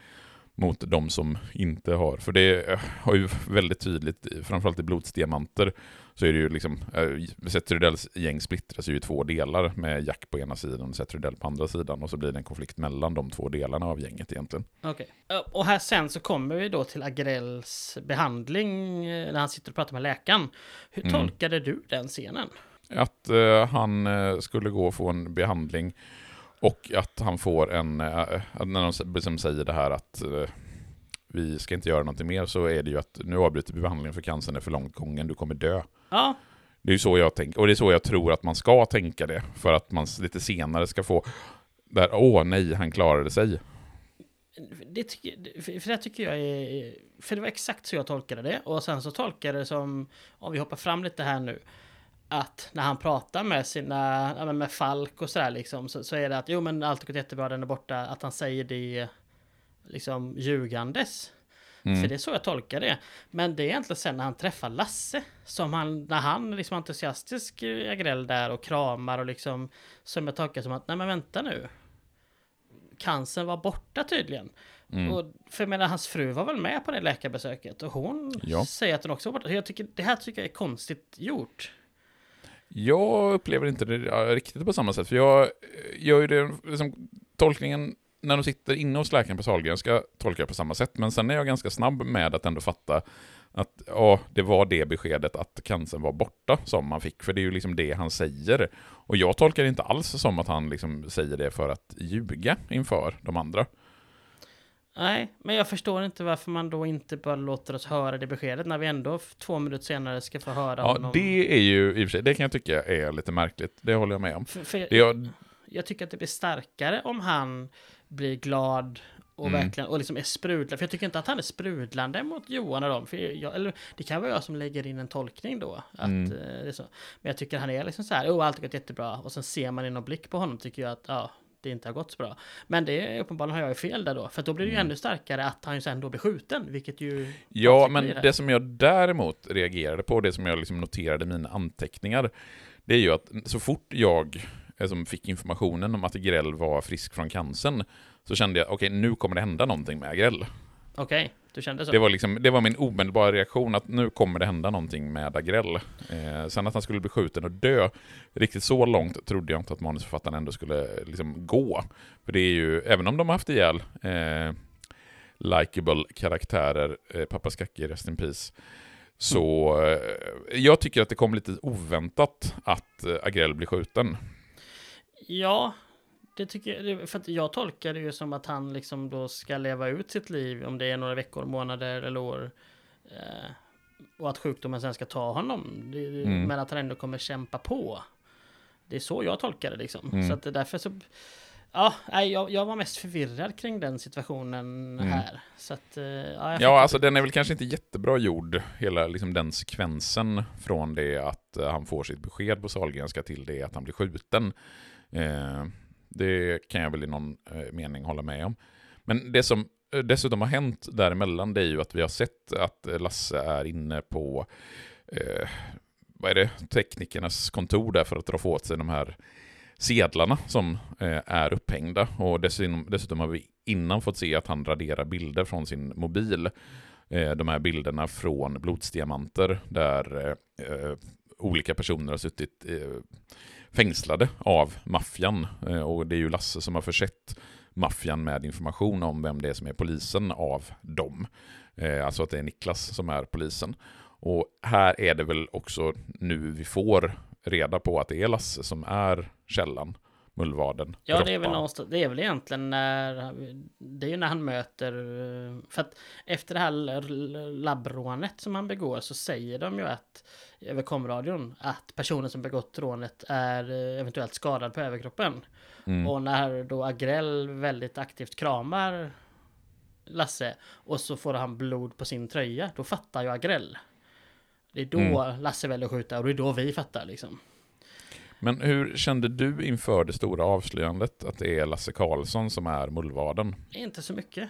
mot de som inte har. För det eh, har ju väldigt tydligt, framförallt i Blodsdiamanter, så är det ju liksom, Seth Rydells gäng splittras ju i två delar med Jack på ena sidan och Seth Rydell på andra sidan och så blir det en konflikt mellan de två delarna av gänget egentligen. Okej. Ja, Och här sen så kommer vi då till Agrells behandling eh, när han sitter och pratar med läkaren. Hur Mm. tolkade du den scenen? Att eh, han eh, skulle gå och få en behandling och att han får en, eh, när de liksom säger det här att eh, vi ska inte göra någonting mer så är det ju att nu avbryter vi behandlingen för cancern är för långt gången, du kommer dö. Ja, Det är ju så jag tänker, och det är så jag tror att man ska tänka det, för att man lite senare ska få där, åh nej, han klarade sig. det tycker, för det tycker jag är... För det var exakt så jag tolkade det. Och sen så tolkade det som, om vi hoppar fram lite här nu, att när han pratar med sina, med Falk och sådär liksom, så, så är det att jo men allt har gått jättebra, den är borta, att han säger det liksom ljugandes. Mm. För det är så jag tolkar det. Men det är egentligen sen när han träffar Lasse, som han, när han liksom entusiastisk Agrell där och kramar och liksom, som jag tolkar som att, nej men vänta nu. Cancern var borta tydligen. Mm. Och för jag menar, hans fru var väl med på det läkarbesöket och hon Ja. säger att den också var borta. Jag tycker, det här tycker jag är konstigt gjort. Jag upplever inte det riktigt på samma sätt, för jag eh, gör ju det, liksom, tolkningen när de sitter inne hos läkaren på Sahlgrenska tolkar jag på samma sätt, men sen är jag ganska snabb med att ändå fatta att ja, det var det beskedet att cancern var borta som man fick, för det är ju liksom det han säger. Och jag tolkar det inte alls som att han liksom säger det för att ljuga inför de andra. Nej, men jag förstår inte varför man då inte bara låter oss höra det beskedet när vi ändå två minuter senare ska få höra Ja, honom. det är ju i och för sig, det kan jag tycka är lite märkligt, det håller jag med om. För, för Det jag, jag tycker att det blir starkare om han blir glad och Mm. verkligen och liksom är sprudlande. För jag tycker inte att han är sprudlande mot Johan och dem. För jag, eller, det kan vara jag som lägger in en tolkning då. Att, Mm. eh, det är så. Men jag tycker han är liksom så här, oh allt har gått jättebra. Och sen ser man i någon blick på honom tycker jag att ja, det inte har gått så bra. Men det är uppenbarligen har jag ju fel där då. För då blir det ju Mm. ännu starkare att han ju sen då blir skjuten. Vilket ju... Ja, men det. det som jag däremot reagerade på, det som jag liksom noterade i mina anteckningar, det är ju att så fort jag eh, som fick informationen om att Agrell var frisk från cancern, så kände jag, okej, nu kommer det hända någonting med Agrell. Okej, du kände så? Det var, liksom, det var min omedelbara reaktion, att nu kommer det hända någonting med Agrell. Eh, sen att han skulle bli skjuten och dö, riktigt så långt trodde jag inte att manusförfattaren ändå skulle liksom gå. För det är ju, även om de har haft ihjäl eh, likable karaktärer, eh, Pappa Skacke, Rest in Peace, så eh, jag tycker att det kom lite oväntat att eh, Agrell blir skjuten. Ja, det tycker jag. För att jag tolkar det ju som att han liksom då ska leva ut sitt liv, om det är några veckor, månader eller år. Eh, och att sjukdomen sen ska ta honom. Det, Mm. Men att han ändå kommer kämpa på. Det är så jag tolkar det liksom. Mm. Så att därför så... Ja, jag, jag var mest förvirrad kring den situationen Mm. här. Så att, eh, ja. Ja, alltså den är väl kanske inte jättebra gjord, hela liksom den sekvensen från det att eh, han får sitt besked på Sahlgrenska till det att han blir skjuten. Eh, det kan jag väl i någon eh, mening hålla med om. Men det som eh, dessutom har hänt däremellan, det är ju att vi har sett att eh, Lasse är inne på eh, vad är det, teknikernas kontor där för att dra åt sig de här sedlarna som eh, är upphängda. Och dessutom, dessutom har vi innan fått se att han raderar bilder från sin mobil. Eh, de här bilderna från blodsdiamanter där eh, olika personer har suttit fängslade av maffian. och det är ju Lasse som har försett maffian med information om vem det är som är polisen av dem. alltså att det är Niklas som är polisen. Och här är det väl också nu vi får reda på att det är Lasse som är källan, mullvaden. Ja, Roppan. det är väl någonstans, det är väl egentligen när, det är ju när han möter, för att efter det här labbrånet som han begår så säger de ju att, över komradion, att personen som begått rånet är eventuellt skadad på överkroppen. Mm. Och när då Agrell väldigt aktivt kramar Lasse och så får han blod på sin tröja, då fattar ju Agrell. Det är då mm. Lasse väljer att skjuta och det är då vi fattar liksom. Men hur kände du inför det stora avslöjandet att det är Lasse Karlsson som är mullvaden? Inte så mycket.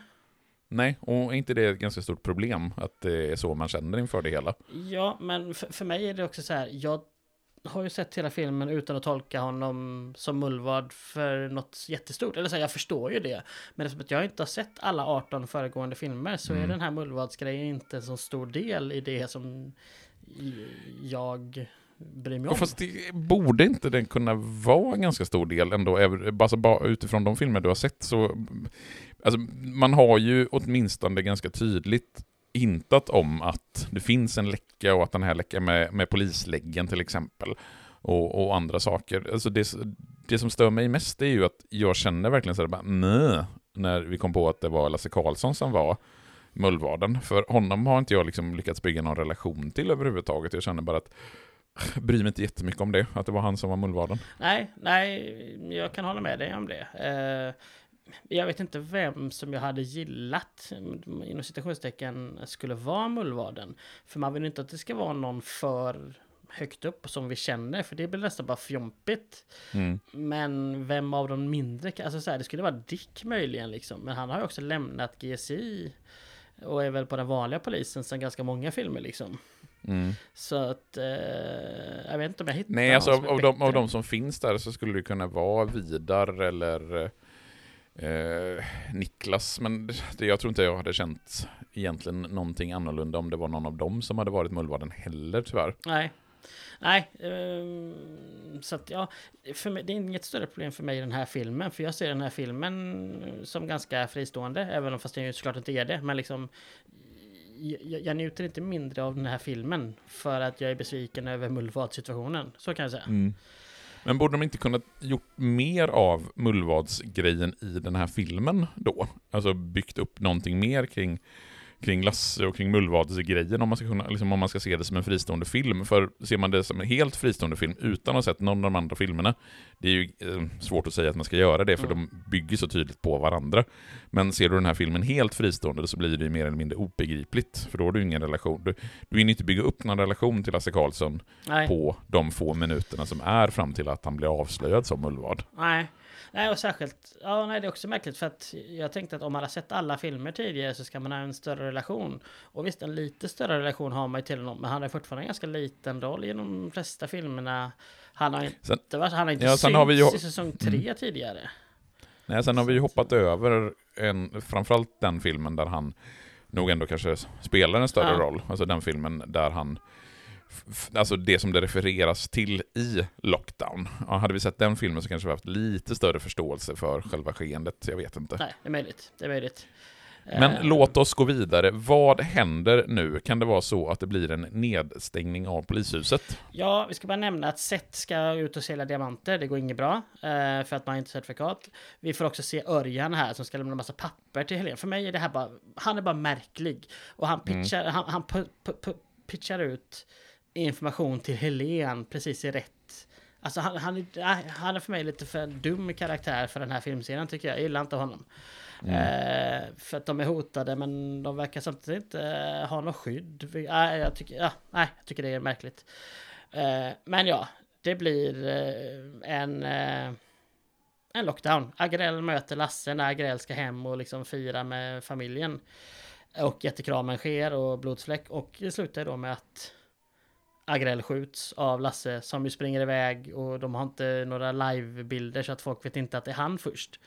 Nej, och är inte det ett ganska stort problem att det är så man känner inför det hela? Ja, men för, för mig är det också så här, jag har ju sett hela filmen utan att tolka honom som mullvad för något jättestort. Eller så här, jag förstår ju det. Men eftersom jag inte har sett alla 18 föregående filmer så mm. är den här mullvadsgrejen inte en så stor del i det som jag bryr mig om. Fast det, borde inte den kunna vara en ganska stor del ändå? Alltså bara utifrån de filmer du har sett så... Alltså, man har ju åtminstone ganska tydligt hintat om att det finns en läcka och att den här läckan med, med polisläggen till exempel och, och andra saker. Alltså det, det som stör mig mest är ju att jag känner verkligen så här bara, när vi kom på att det var Lasse Karlsson som var mullvaden. För honom har inte jag liksom lyckats bygga någon relation till överhuvudtaget. Jag känner bara att jag bryr mig inte jättemycket om det, att det var han som var mullvaden. Nej, nej, jag kan hålla med dig om det. Uh, jag vet inte vem som jag hade gillat, inom citationstecken, skulle vara mullvaden. För man vill inte att det ska vara någon för högt upp som vi känner, för det blir nästan bara fjompigt. Mm. Men vem av de mindre, alltså så här, det skulle vara Dick möjligen liksom, men han har ju också lämnat GSI och är väl på den vanliga polisen sen ganska många filmer liksom. Mm. Så att, eh, jag vet inte om jag hittar Nej, alltså av, av, de, av de som finns där så skulle det kunna vara Vidar eller eh, Niklas. Men det, jag tror inte jag hade känt egentligen någonting annorlunda om det var någon av dem som hade varit mullvaden heller tyvärr. Nej. Nej, um, så att ja, för mig, det är inget större problem för mig i den här filmen. För jag ser den här filmen som ganska fristående, även om fast det såklart inte är det. Men liksom, jag, jag njuter inte mindre av den här filmen för att jag är besviken över mullvadsituationen. Så kan jag säga. Mm. Men borde de inte kunnat gjort mer av mullvadsgrejen i den här filmen då? Alltså byggt upp någonting mer kring kring Lasse och kring Mullvadsgrejen om man, ska kunna, liksom, om man ska se det som en fristående film. För ser man det som en helt fristående film utan att ha sett någon av de andra filmerna, det är ju eh, svårt att säga att man ska göra det, för mm. de bygger så tydligt på varandra. Men ser du den här filmen helt fristående så blir det ju mer eller mindre obegripligt, för då har du ingen relation. Du, du vill inte bygga upp någon relation till Lasse Karlsson Nej. på de få minuterna som är fram till att han blir avslöjad som mullvad. Nej. Nej, och särskilt, ja nej det är också märkligt för att jag tänkte att om man har sett alla filmer tidigare så ska man ha en större relation. Och visst, en lite större relation har man ju till honom, men han har fortfarande en ganska liten roll i de flesta filmerna. Han har inte, sen, han har inte ja, synts har vi ju, i säsong tre mm. tidigare. Nej, sen har vi ju hoppat över en, framförallt den filmen där han nog ändå kanske spelar en större ja. roll. Alltså den filmen där han alltså det som det refereras till i Lockdown. Ja, hade vi sett den filmen så kanske vi haft lite större förståelse för själva skeendet. Jag vet inte. Nej, det är möjligt. Det är möjligt. Men uh, låt oss gå vidare. Vad händer nu? Kan det vara så att det blir en nedstängning av polishuset? Ja, vi ska bara nämna att Seth ska ut och sälja diamanter. Det går inget bra, uh, för att man inte har certifikat. Vi får också se Örjan här som ska lämna en massa papper till Helene. För mig är det här bara, han är bara märklig. Och han mm. pitchar, mm. han, han pitchar ut information till Helen precis i rätt... Alltså han, han, han är för mig lite för dum karaktär för den här filmserien tycker jag. Jag gillar inte honom. Mm. Eh, för att de är hotade men de verkar samtidigt inte eh, ha något skydd. Eh, jag, tycker, ja, nej, jag tycker det är märkligt. Eh, men ja, det blir eh, en... Eh, en lockdown. Agrell möter Lasse när Agrell ska hem och liksom fira med familjen. Och jättekramen sker och blodsfläck. Och det slutar då med att Agrell skjuts av Lasse som ju springer iväg och de har inte några livebilder så att folk vet inte att det är han först.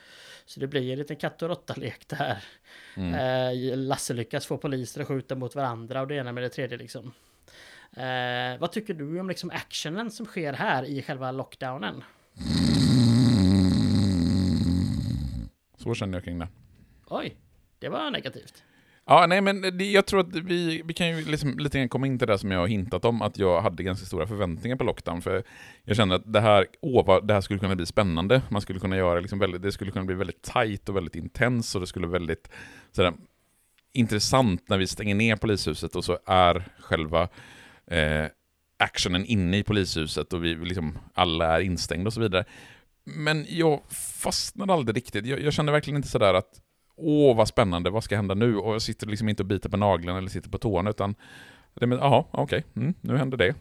Så det blir en liten katt och råtta-lek där. Mm. Eh, Lasse lyckas få poliser att skjuta mot varandra och det ena med det tredje liksom. Eh, vad tycker du om liksom actionen som sker här i själva lockdownen? Så känner jag kring det. Oj, det var negativt. Ja, nej men det, jag tror att vi, vi kan ju liksom lite grann komma in till det som jag har hintat om, att jag hade ganska stora förväntningar på Lockdown, för jag kände att det här, åh, det här skulle kunna bli spännande, man skulle kunna göra liksom väldigt, det skulle kunna bli väldigt tajt och väldigt intens, och det skulle väldigt sådär, intressant när vi stänger ner polishuset och så är själva eh, actionen inne i polishuset och vi liksom alla är instängda och så vidare. Men jag fastnade aldrig riktigt. Jag, jag kände verkligen inte sådär att åh vad spännande, vad ska hända nu? Och jag sitter liksom inte och biter på naglarna eller sitter på tårna, utan jaha, okej, okay, mm, nu händer det.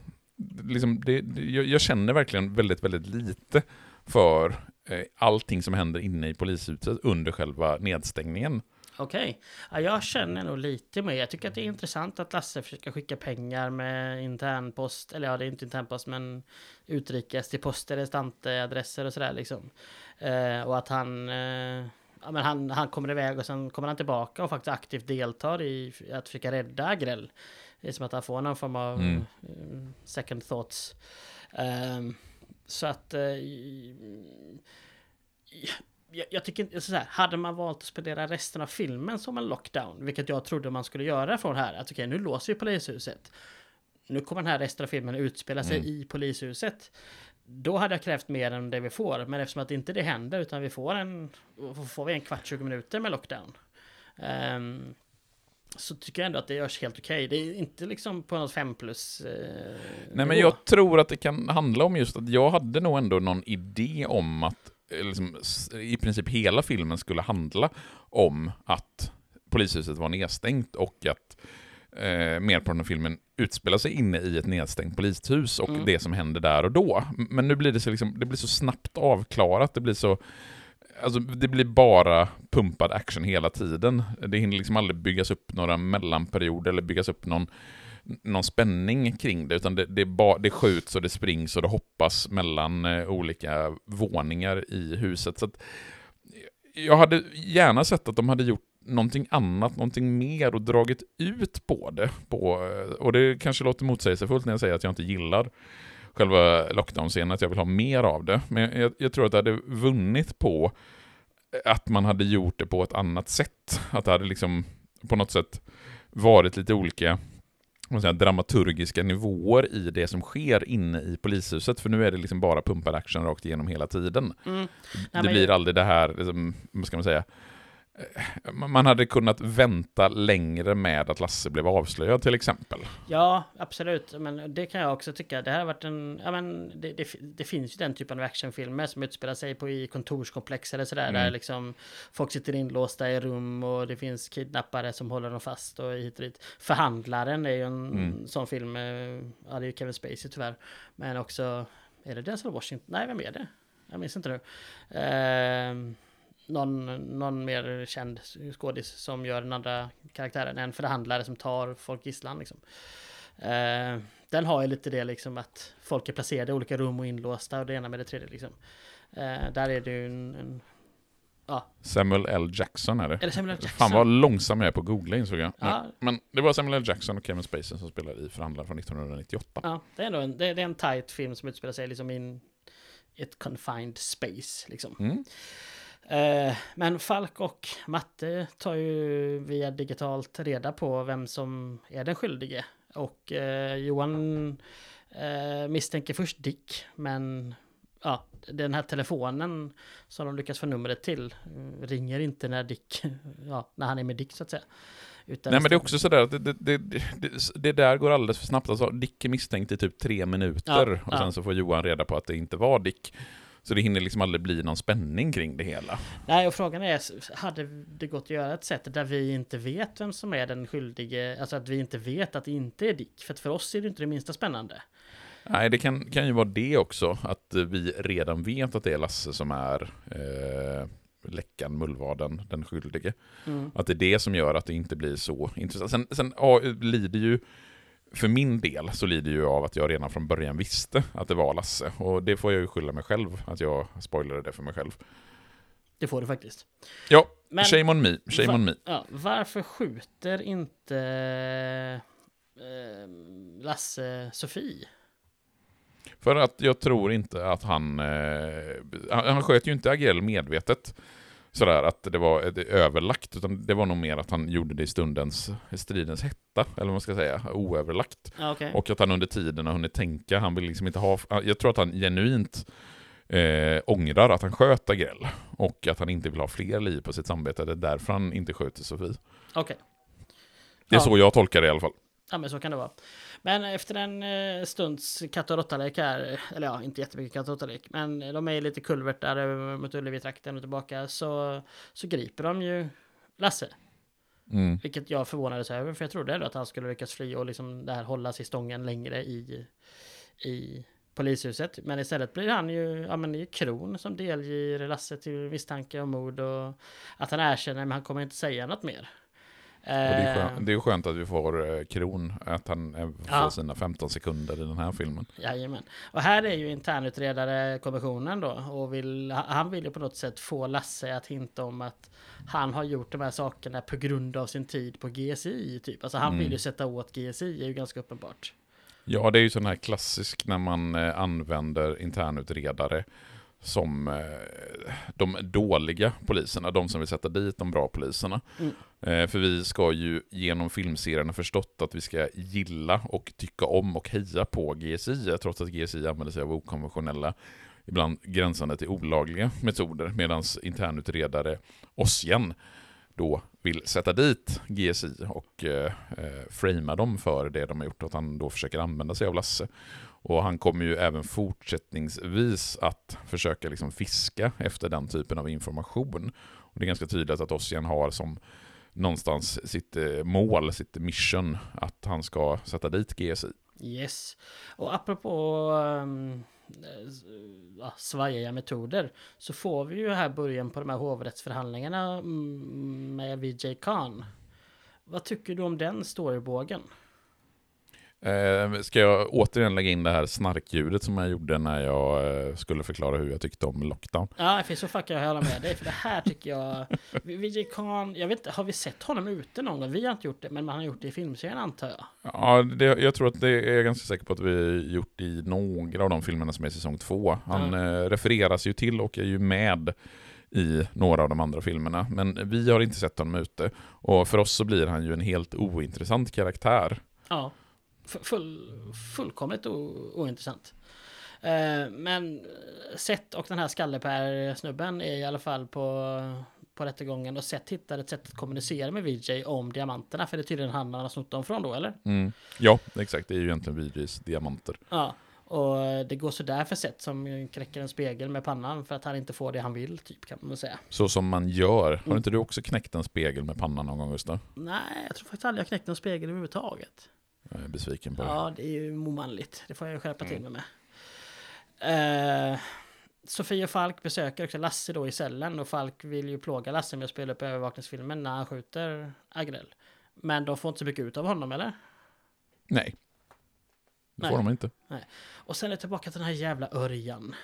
Liksom, det, det jag, jag, känner verkligen väldigt, väldigt lite för eh, allting som händer inne i polishuset under själva nedstängningen. Okej, okay. ja, jag känner nog lite mer. Jag tycker att det är intressant att Lasse försöker skicka pengar med internpost, eller ja, det är inte internpost, men utrikes till poster, adresser och sådär liksom. Eh, och att han eh, ja, men han, han kommer iväg och sen kommer han tillbaka och faktiskt aktivt deltar i att försöka rädda Agrell. Det är som att han får någon form av mm. Eh, second thoughts. Um, så att... Uh, jag, jag, tycker inte så här, hade man valt att spendera resten av filmen som en lockdown, vilket jag trodde man skulle göra från här, att okej, okay, nu låser vi polishuset. Nu kommer den här resten av filmen utspela sig mm. i polishuset. Då hade jag krävt mer än det vi får, men eftersom att inte det händer utan vi får en, får vi en kvart, 20 minuter med lockdown. Um, så tycker jag ändå att det görs helt okej. Okay. Det är inte liksom på något 5 plus. Eh, Nej, men jag tror att det kan handla om just att jag hade nog ändå någon idé om att eh, liksom, i princip hela filmen skulle handla om att polishuset var nedstängt och att eh, merparten av filmen utspelar sig inne i ett nedstängt polishus och mm. det som händer där och då. Men nu blir det så, liksom, det blir så snabbt avklarat, det blir så Alltså, det blir bara pumpad action hela tiden. Det hinner liksom aldrig byggas upp några mellanperioder eller byggas upp någon, någon spänning kring det, utan det, det, ba, det skjuts och det springs och det hoppas mellan eh, olika våningar i huset. Så jag hade gärna sett att de hade gjort någonting annat, någonting mer och dragit ut på det. På, och det kanske låter motsägelsefullt när jag säger att jag inte gillar själva lockdown-scenen, att jag vill ha mer av det. Men jag, jag, tror att det hade vunnit på att man hade gjort det på ett annat sätt. Att det hade liksom på något sätt varit lite olika säga, dramaturgiska nivåer i det som sker inne i polishuset. För nu är det liksom bara pumpad action rakt igenom hela tiden. Mm. det blir aldrig det här, liksom, vad ska man säga, man hade kunnat vänta längre med att Lasse blev avslöjad till exempel. Ja, absolut. Men det kan jag också tycka. Det här har varit en... Ja, men det, det, det finns ju den typen av actionfilmer som utspelar sig på i kontorskomplex eller sådär. Mm. Där liksom folk sitter inlåsta i rum och det finns kidnappare som håller dem fast och hit och dit. Förhandlaren är ju en mm. sån film. Ja, det är ju Kevin Spacey tyvärr. Men också... Är det Denzel Washington? Nej, vem är det? Jag minns inte nu. Uh, någon, någon mer känd skådis som gör den andra karaktären. En förhandlare som tar folk gisslan liksom. Eh, den har ju lite det liksom att folk är placerade i olika rum och inlåsta och det ena med det tredje liksom. Eh, där är det ju en, en Ja. Samuel L. Jackson är det. Det Samuel L. Jackson? Fan vad långsam jag är på googla insåg jag. Ja. Men, det var Samuel L. Jackson och Kevin Spacey som spelade i Förhandlaren från 1998. Ja, det är ändå en, det, det är en tight film som utspelar sig liksom i ett confined space liksom. Mm. Eh, men Falk och Matte tar ju via digitalt reda på vem som är den skyldige. Och eh, Johan eh, misstänker först Dick, men ja, den här telefonen som de lyckas få numret till ringer inte när Dick, ja, när han är med Dick så att säga. Utan Nej men det är också sådär att det, det, det, det, det där går alldeles för snabbt. Alltså, Dick är misstänkt i typ tre minuter ja, och sen ja. så får Johan reda på att det inte var Dick. Så det hinner liksom aldrig bli någon spänning kring det hela. Nej, och frågan är, hade det gått att göra ett sätt där vi inte vet vem som är den skyldige, alltså att vi inte vet att det inte är Dick? För att för oss är det inte det minsta spännande. Nej, det kan, kan ju vara det också, att vi redan vet att det är Lasse som är eh, läckan, mullvaden, den skyldige. Mm. Att det är det som gör att det inte blir så intressant. Sen, sen ja, lider ju, för min del så lider ju av att jag redan från början visste att det var Lasse. Och det får jag ju skylla mig själv, att jag spoilade det för mig själv. Det får du faktiskt. Ja, Men shame on me, shame va- on me. ja, varför skjuter inte eh, Lasse Sofie? För att jag tror inte att han... Eh, han, han sköt ju inte Agrell medvetet. Sådär att det var ett överlagt, utan det var nog mer att han gjorde det i stundens, i stridens hetta, eller vad man ska säga, oöverlagt. Okej. Och att han under tiden har hunnit tänka, han vill liksom inte ha... Jag tror att han genuint eh, ångrar att han sköt Agrell. Och att han inte vill ha fler liv på sitt samvete, det är därför han inte skjuter Sofie. Okej. Det är Ja. så jag tolkar det i alla fall. Ja, men så kan det vara. Men efter en eh, stunds katt och råttalek här, eller ja, inte jättemycket katt och råttalek, men de är lite kulvertar över mot Ullevi-trakten och tillbaka, så, så griper de ju Lasse. Mm. Vilket jag förvånades över, för jag trodde ändå att han skulle lyckas fly och liksom där hålla sig i stången längre i, i polishuset. Men istället blir han ju, ja men det är ju Kron som delger Lasse till misstanke om mord och att han erkänner, men han kommer inte säga något mer. Det, är Eh, skönt, det är ju skönt att vi får eh, Kron, att han eh, får Ja. sina 15 sekunder i den här filmen. Jajamän. Och här är ju internutredare kommissionen då och vill, han vill ju på något sätt få Lasse att hinta om att han har gjort de här sakerna på grund av sin tid på GSI typ. Alltså han Mm. vill ju sätta åt GSI är ju ganska uppenbart. Ja, det är ju sån här klassisk när man eh, använder internutredare som eh, de dåliga poliserna, de som vill sätta dit de bra poliserna. Mm. Eh, för vi ska ju genom filmserien ha förstått att vi ska gilla och tycka om och heja på GSI, trots att GSI använder sig av okonventionella, ibland gränsande till olagliga metoder, medan internutredare Ossian då vill sätta dit GSI och eh, eh, framea dem för det de har gjort, att han då försöker använda sig av Lasse. Och han kommer ju även fortsättningsvis att försöka liksom fiska efter den typen av information. Och det är ganska tydligt att Ossian har som någonstans sitt eh, mål, sitt mission, att han ska sätta dit GSI. Yes. Och apropå um, ja, svajiga metoder så får vi ju här början på de här hovrättsförhandlingarna med VJ Khan. Vad tycker du om den storybågen? Eh, ska jag återigen lägga in det här snarkljudet som jag gjorde när jag eh, skulle förklara hur jag tyckte om Lockdown? Ja, för så fuck jag hålla med dig. För det här tycker jag... VJ Khan, jag vet inte, har vi sett honom ute någon gång? Vi har inte gjort det, men han har gjort det i filmserien antar jag. Ja, det, jag tror att det är jag ganska säker på att vi har gjort i några av de filmerna som är säsong två. Han eh, refereras ju till och är ju med i några av de andra filmerna. Men vi har inte sett honom ute. Och för oss så blir han ju en helt ointressant karaktär. Ja, full, fullkomligt ointressant. Eh, men Seth och den här skallepär-snubben är i alla fall på, på rättegången och Seth hittar ett sätt att kommunicera med VJ om diamanterna, för det är tydligen han han har snott dem från då, eller? Mm. Ja, exakt. Det är ju egentligen VJs diamanter. Ja, och det går sådär för Seth som knäcker en spegel med pannan för att han inte får det han vill, typ kan man säga. Så som man gör. Har Mm. inte du också knäckt en spegel med pannan någon gång, Gustav? Nej, jag tror faktiskt aldrig jag knäckt en spegel överhuvudtaget. Jag är besviken på det. Ja, det är ju omanligt. Det får jag ju skärpa till mig med. Eh, Sofie och Falk besöker också Lasse då i cellen och Falk vill ju plåga Lasse med att spela upp övervakningsfilmen när han skjuter Agrell. Men de får inte så mycket ut av honom, eller? Nej. Det Nej. får de inte. Och sen är det tillbaka till den här jävla Örjan.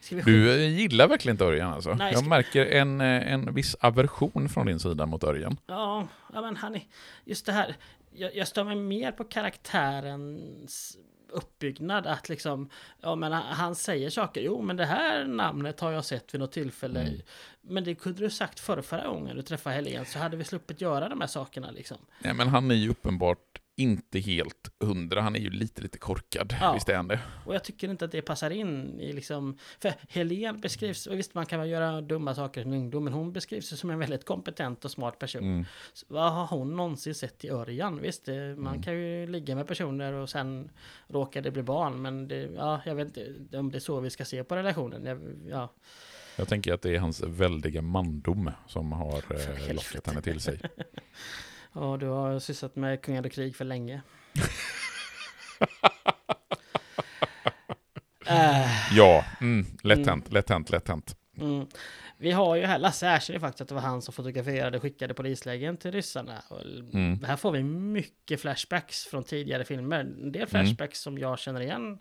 Ska vi Du eh, gillar verkligen inte Örjan alltså? Nej, jag ska- märker en, eh, en viss aversion från din sida mot Örjan. Ja, ja men han är... Just det här. Jag, jag stör mig mer på karaktärens uppbyggnad. Att liksom... Ja men han, säger saker. Jo men det här namnet har jag sett vid något tillfälle. Mm. Men det kunde du sagt förra, förra gången du träffade Helen. Så hade vi sluppit göra de här sakerna liksom. Nej, men han är ju uppenbart inte helt hundra. Han är ju lite, lite korkad. Ja. Visst är han det? Och jag tycker inte att det passar in i liksom... För Helen beskrivs... Och visst man kan väl göra dumma saker som ungdom. Men hon beskrivs som en väldigt kompetent och smart person. Mm. Så Vad har hon någonsin sett i Örjan? Visst, det, man Mm. kan ju ligga med personer och sen råkar det bli barn. Men det, ja, jag vet inte om det är så vi ska se på relationen. Jag, ja, Jag tänker att det är hans väldiga mandom som har eh, lockat henne till sig. ja, du har sysslat med kungar och krig för länge. Ja, mm, lätt Mm. hänt, lätt hänt, lätt hänt. Mm. Vi har ju här, Lasse erkänner faktiskt att det var han som fotograferade och skickade polislägen till ryssarna. Mm. Här får vi mycket flashbacks från tidigare filmer. En del flashbacks som jag känner igen.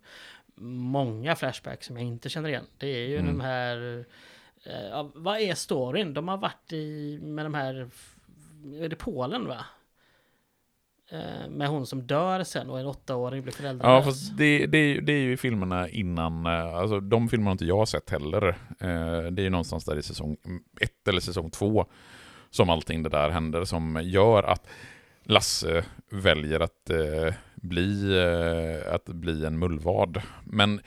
Många flashbacks som jag inte känner igen. Det är ju Mm. de här... Eh, vad är storyn? De har varit i med de här... Är det Polen va? Eh, med hon som dör sen och en åttaåring blir föräldralös. Ja, fast det, det, är ju- det är ju filmerna innan, eh, alltså de filmerna har inte jag sett heller. Eh, det är ju någonstans där i säsong ett eller säsong två som allting det där händer som gör att Lasse väljer att bli, att bli en mullvad. Men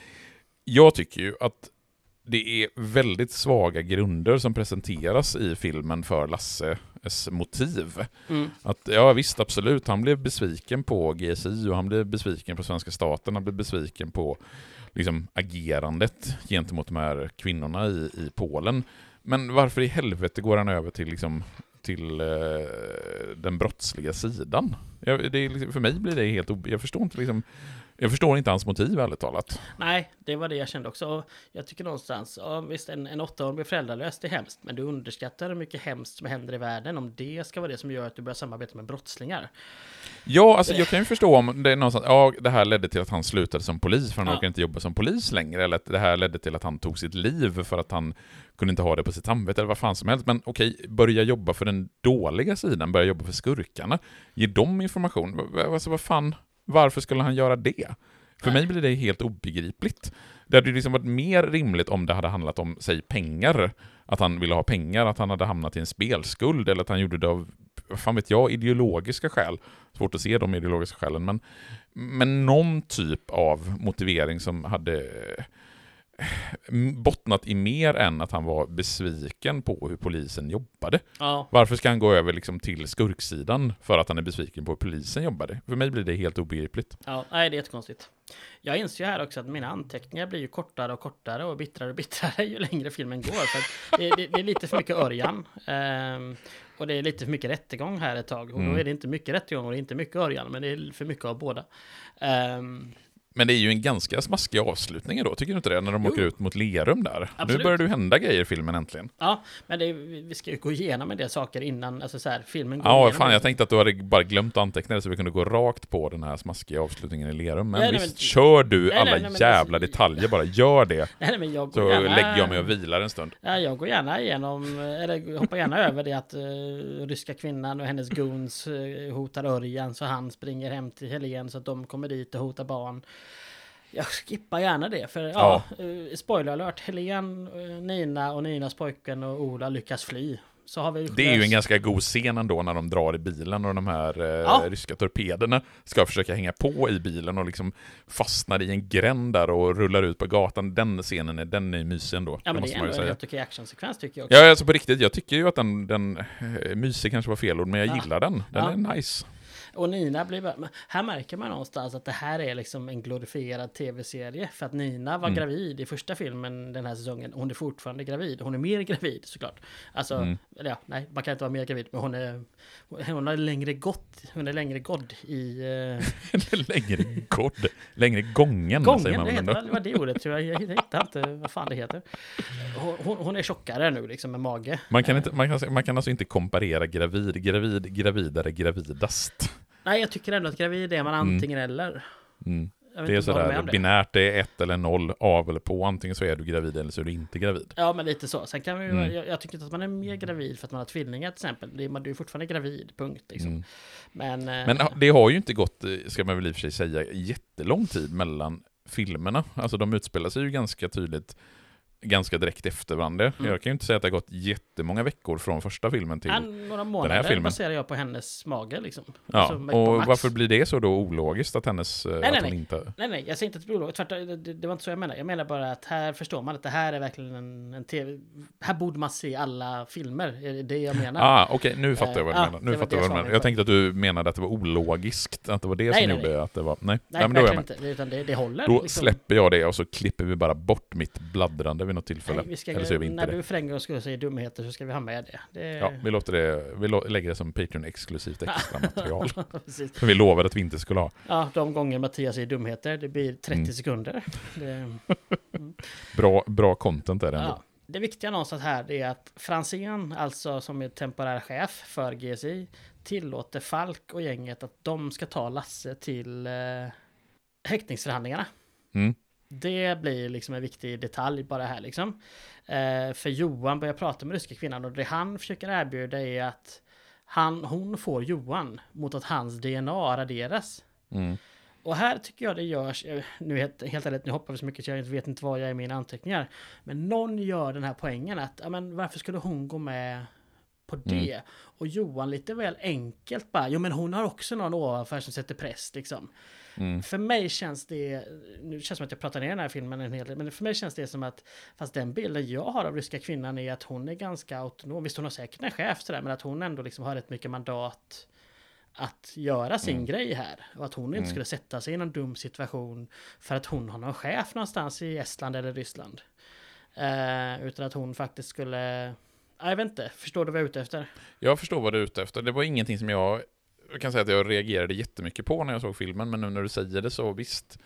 jag tycker ju att det är väldigt svaga grunder som presenteras i filmen för Lasse motiv. Mm. Att, ja visst, absolut, han blev besviken på GSI och han blev besviken på svenska staten, han blev besviken på liksom, agerandet gentemot de här kvinnorna i, i Polen. Men varför i helvete går han över till, liksom, till eh, den brottsliga sidan? Jag, det liksom- för mig blir det helt Jag förstår inte liksom, jag förstår inte hans motiv ärligt talat. Nej, det var det jag kände också. Och jag tycker någonstans, ja, visst en, en åttaåring blir föräldralös, det är hemskt. Men du underskattar hur mycket hemskt som händer i världen om det ska vara det som gör att du börjar samarbeta med brottslingar. Ja, alltså jag kan ju förstå om det är någonstans, ja, det här ledde till att han slutade som polis för han Ja. orkar inte jobba som polis längre, eller att det här ledde till att han tog sitt liv för att han kunde inte ha det på sitt samvete, eller vad fan som helst. Men okej, börja jobba för den dåliga sidan, börja jobba för skurkarna, ge dem information. Alltså vad fan, varför skulle han göra det? För mig blir det helt obegripligt. Det hade ju liksom varit mer rimligt om det hade handlat om, säg pengar, att han ville ha pengar, att han hade hamnat i en spelskuld, eller att han gjorde det av, fan vet jag, ideologiska skäl. Svårt att se de ideologiska skälen, men, men någon typ av motivering som hade bottnat i mer än att han var besviken på hur polisen jobbade. Ja, Varför ska han gå över liksom till skurksidan för att han är besviken på hur polisen jobbade? För mig blir det helt obegripligt. ja, nej det är jättekonstigt. Jag inser ju här också att mina anteckningar blir ju kortare och kortare och bittrare och bittrare ju längre filmen går. För det, det, det är lite för mycket Örjan. Ehm, och det är lite för mycket rättegång här ett tag. Och Mm. då är det inte mycket rättegång och det är inte mycket Örjan, men det är för mycket av båda. Ehm, Men det är ju en ganska smaskig avslutning då, tycker du inte det? När de Jo. åker ut mot Lerum där. Nu Absolut. börjar det hända grejer i filmen äntligen. Ja, men är- vi ska ju gå igenom en del saker innan, alltså så här, filmen går Ja, fan jag tänkte att du hade bara glömt att anteckna det så vi kunde gå rakt på den här smaskiga avslutningen i Lerum. Men Nej, nej, visst, men- kör du nej, alla nej, men jävla alltså- detaljer bara. Gör det. Nej, nej, men jag går Så gärna... lägger jag mig och vilar en stund. Ja, jag går gärna igenom, eller hoppar gärna över det att uh, ryska kvinnan och hennes goons uh, hotar Örjan så han springer hem till Helen så att de kommer dit och hotar barn. Jag skippar gärna det för ja, eh, spoiler alert, Helen, eh, Nina och Ninas pojken och Ola lyckas fly. Så har vi Det är ju en ganska god scen ändå när de drar i bilen och de här eh, Ja. ryska torpederna ska försöka hänga på i bilen och liksom fastnar i en gränd där och rullar ut på gatan. Den scenen är, den är mysig ändå. Ja men det måste är ändå en helt okej actionsekvens tycker jag också. Ja, alltså på riktigt, jag tycker ju att den, den mysig kanske var fel ord, men jag Ja. gillar den. Den Ja. är nice. Och Nina blir bara, här märker man någonstans att det här är liksom en glorifierad tv-serie. För att Nina var Mm. gravid i första filmen den här säsongen. Hon är fortfarande gravid. Hon är mer gravid såklart. Alltså, Mm. ja, nej, man kan inte vara mer gravid. Men hon är, hon har längre gått, hon är längre gådd i eh, längre god, längre gången, gången. säger man Det heter väl vad det ordet tror jag. Jag hittar inte vad fan det heter. Hon, hon, hon är tjockare nu liksom med mage. Man kan, inte, man, kan, man kan alltså inte komparera gravid, gravid, gravidare, gravidast. Nej, jag tycker ändå att gravid är man Mm. antingen eller. Mm. Jag vet Det är sådär det. binärt, det är ett eller noll, av eller på. Antingen så är du gravid eller så är du inte gravid. Ja, men lite så. Sen kan vi, Mm. jag, jag tycker inte att man är mer gravid för att man har tvillingar till exempel. Det är, man, du är fortfarande gravid, punkt. Liksom. Mm. Men, eh, Men det har ju inte gått, eh, ska man väl i och för sig säga, jättelång tid mellan filmerna. Alltså de utspelar sig ju ganska tydligt ganska direkt efter varandra. Mm. Jag kan ju inte säga att det har gått jättemånga veckor från första filmen till... ja, några månader filmen. baserar jag på hennes mage liksom. Ja, Alltså, och varför blir det så då ologiskt att hennes... eh, nej, att hon nej. inte... Nej, nej, jag säger inte att det blir olagligt. Tvärtom, det, det, var inte så jag menar. Jag menar bara att här förstår man att det här är verkligen en, en tv... Här borde man se alla filmer. Är det det jag menar? Ah, okej, nu fattar jag vad du ja, menar. Nu fattar jag vad du menar. Jag tänkte att du menade att det var ologiskt, att det var det Nej, som nej, gjorde nej. att det var... Nej, Nej, nej men då är jag med. inte. Utan det, det håller. Då liksom. släpper jag det och så klipper vi bara bort mitt bladdrande vid något tillfälle. Nej, vi ska, Eller så gör vi inte när det. du för en gång skulle säga dumheter så ska vi ha med det. det... Ja, vi låter det, vi lägger det som Patreon-exklusivt extra material. För vi lovade att vi inte skulle ha. Ja, de gånger Mattias säger dumheter, det blir 30 Mm. sekunder. Det... Mm. Bra, bra content är det ändå. Ja. Det viktiga någonstans här är att Franzén, alltså som är temporär chef för GSI, tillåter Falk och gänget att de ska ta Lasse till eh, häktningsförhandlingarna. Mm. Det blir liksom en viktig detalj bara här liksom. Eh, för Johan börjar prata med ryska kvinnan och det han försöker erbjuda är att han, hon får Johan mot att hans DNA raderas. Mm. Och här tycker jag det görs, eh, nu helt, helt ärligt, nu hoppar vi så mycket så jag vet inte vad jag är i mina anteckningar. Men någon gör den här poängen att, ja men varför skulle hon gå med på det? Mm. Och Johan lite väl enkelt bara, jo men hon har också någon ovanför som sätter press liksom. Mm. För mig känns det, nu känns det som att jag pratar ner den här filmen en hel del, men för mig känns det som att, fast den bilden jag har av ryska kvinnan är att hon är ganska autonom, visst hon har säkert en chef sådär, men att hon ändå liksom har rätt mycket mandat att göra sin Mm. grej här. Och att hon inte Mm. skulle sätta sig i någon dum situation för att hon har någon chef någonstans i Estland eller Ryssland. Eh, utan att hon faktiskt skulle, ja, jag vet inte, förstår du vad jag är ute efter? Jag förstår vad du är ute efter. Det var ingenting som jag, jag kan säga att jag reagerade jättemycket på när jag såg filmen, men nu när du säger det så visst.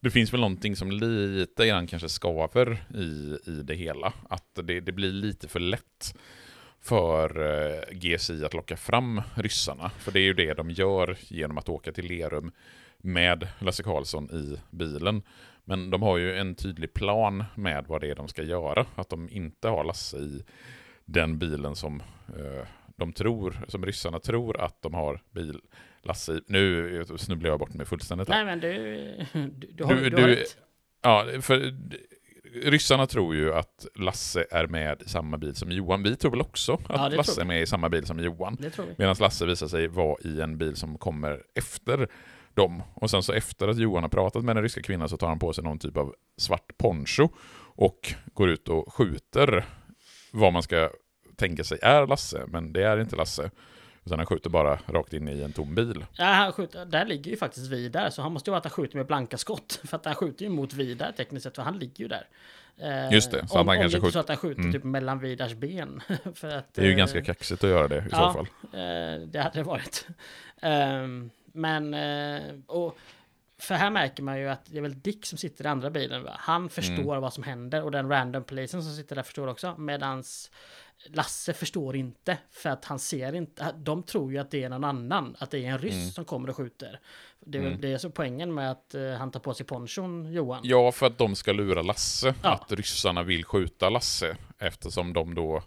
Det finns väl någonting som lite grann kanske skaver i, i det hela. Att det, det blir lite för lätt för eh, GSI att locka fram ryssarna. För det är ju det de gör genom att åka till Lerum med Lasse Karlsson i bilen. Men de har ju en tydlig plan med vad det är de ska göra. Att de inte har Lasse i den bilen som eh, de tror, som ryssarna tror att de har bil Lasse. Nu snubblar jag bort mig fullständigt. Nej men du, du, du, har, Du- du, har rätt. Ja, för ryssarna tror ju att Lasse är med i samma bil som Johan. Vi tror väl också att Ja, Lasse är med i samma bil som Johan. Medan Lasse visar sig vara i en bil som kommer efter dem. Och sen så efter att Johan har pratat med den ryska kvinnan så tar han på sig någon typ av svart poncho och går ut och skjuter vad man ska tänka sig är Lasse, men det är inte Lasse. Utan han skjuter bara rakt in i en tom bil. Ja, han skjuter, där ligger ju faktiskt Vidar, så han måste ju vara att han skjuter med blanka skott. För att han skjuter ju mot Vidar tekniskt sett, för han ligger ju där. Eh, Just det, så om, att han om kanske är så skjuter- att han skjuter Mm. typ mellan Vidars ben. för att, Det är ju eh, ganska kaxigt att göra det i ja. så fall. Eh, det hade det varit. Ehm, men, eh, och för här märker man ju att det är väl Dick som sitter i andra bilen. Va? Han förstår Mm. vad som händer och den random polisen som sitter där förstår också. Medans Lasse förstår inte för att han ser inte. De tror ju att det är någon annan, att det är en ryss Mm. som kommer och skjuter. Det är Mm. det så poängen med att eh, han tar på sig ponchon, Johan. Ja, för att de ska lura Lasse. Ja. Att ryssarna vill skjuta Lasse. Eftersom de då...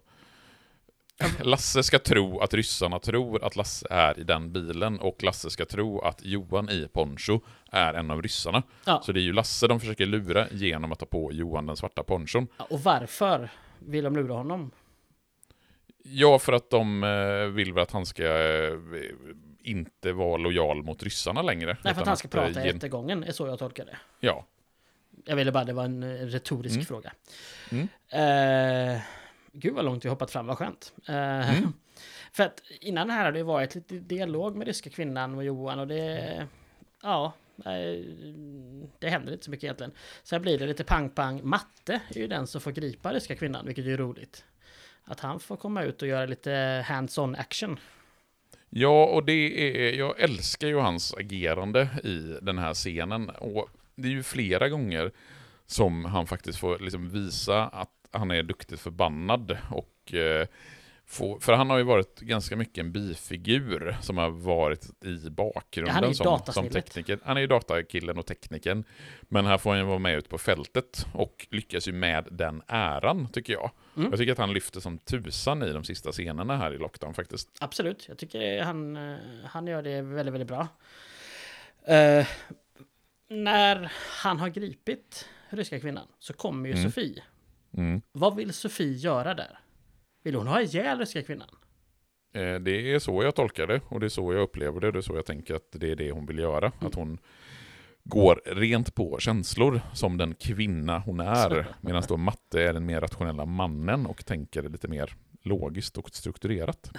Lasse ska tro att ryssarna tror att Lasse är i den bilen och Lasse ska tro att Johan i poncho är en av ryssarna. Ja. Så det är ju Lasse de försöker lura genom att ta på Johan den svarta ponchon. Ja, Och varför vill de lura honom? Ja, för att de eh, vill väl att han ska eh, inte vara lojal mot ryssarna längre. Nej, för att han ska eh, prata i gen- rättegången, är så jag tolkar det. Ja. Jag ville bara, det var en retorisk Mm. fråga. Mm. Eh, gud vad långt vi hoppat fram, vad skönt. Eh, Mm. För att innan det här har det varit lite dialog med ryska kvinnan och Johan och det... Ja, det händer inte så mycket egentligen. Sen blir det lite pang-pang. Matte är ju den som får gripa ryska kvinnan, vilket är roligt. Att han får komma ut och göra lite hands-on action. Ja, och det är, jag älskar ju hans agerande i den här scenen. Och det är ju flera gånger som han faktiskt får liksom visa att han är duktigt förbannad. Och, eh, få, för han har ju varit ganska mycket en bifigur som har varit i bakgrunden Ja, han som, som tekniker. Han är ju datakillen och tekniken. Men här får han ju vara med ut på fältet och lyckas ju med den äran, tycker jag. Mm. Jag tycker att han lyfter som tusan i de sista scenerna här i Lockdown faktiskt. Absolut, jag tycker han, eh, han gör det väldigt, väldigt bra. Eh, när han har gripit ryska kvinnan så kommer ju Mm. Sofie. Mm. Vad vill Sofie göra där? Vill hon ha ihjäl ryska kvinnan? Eh, Det är så jag tolkar det och det är så jag upplever det. Det är så jag tänker att det är det hon vill göra. Mm. Att hon går rent på känslor som den kvinna hon är. Medan då Matte är den mer rationella mannen och tänker lite mer logiskt och strukturerat.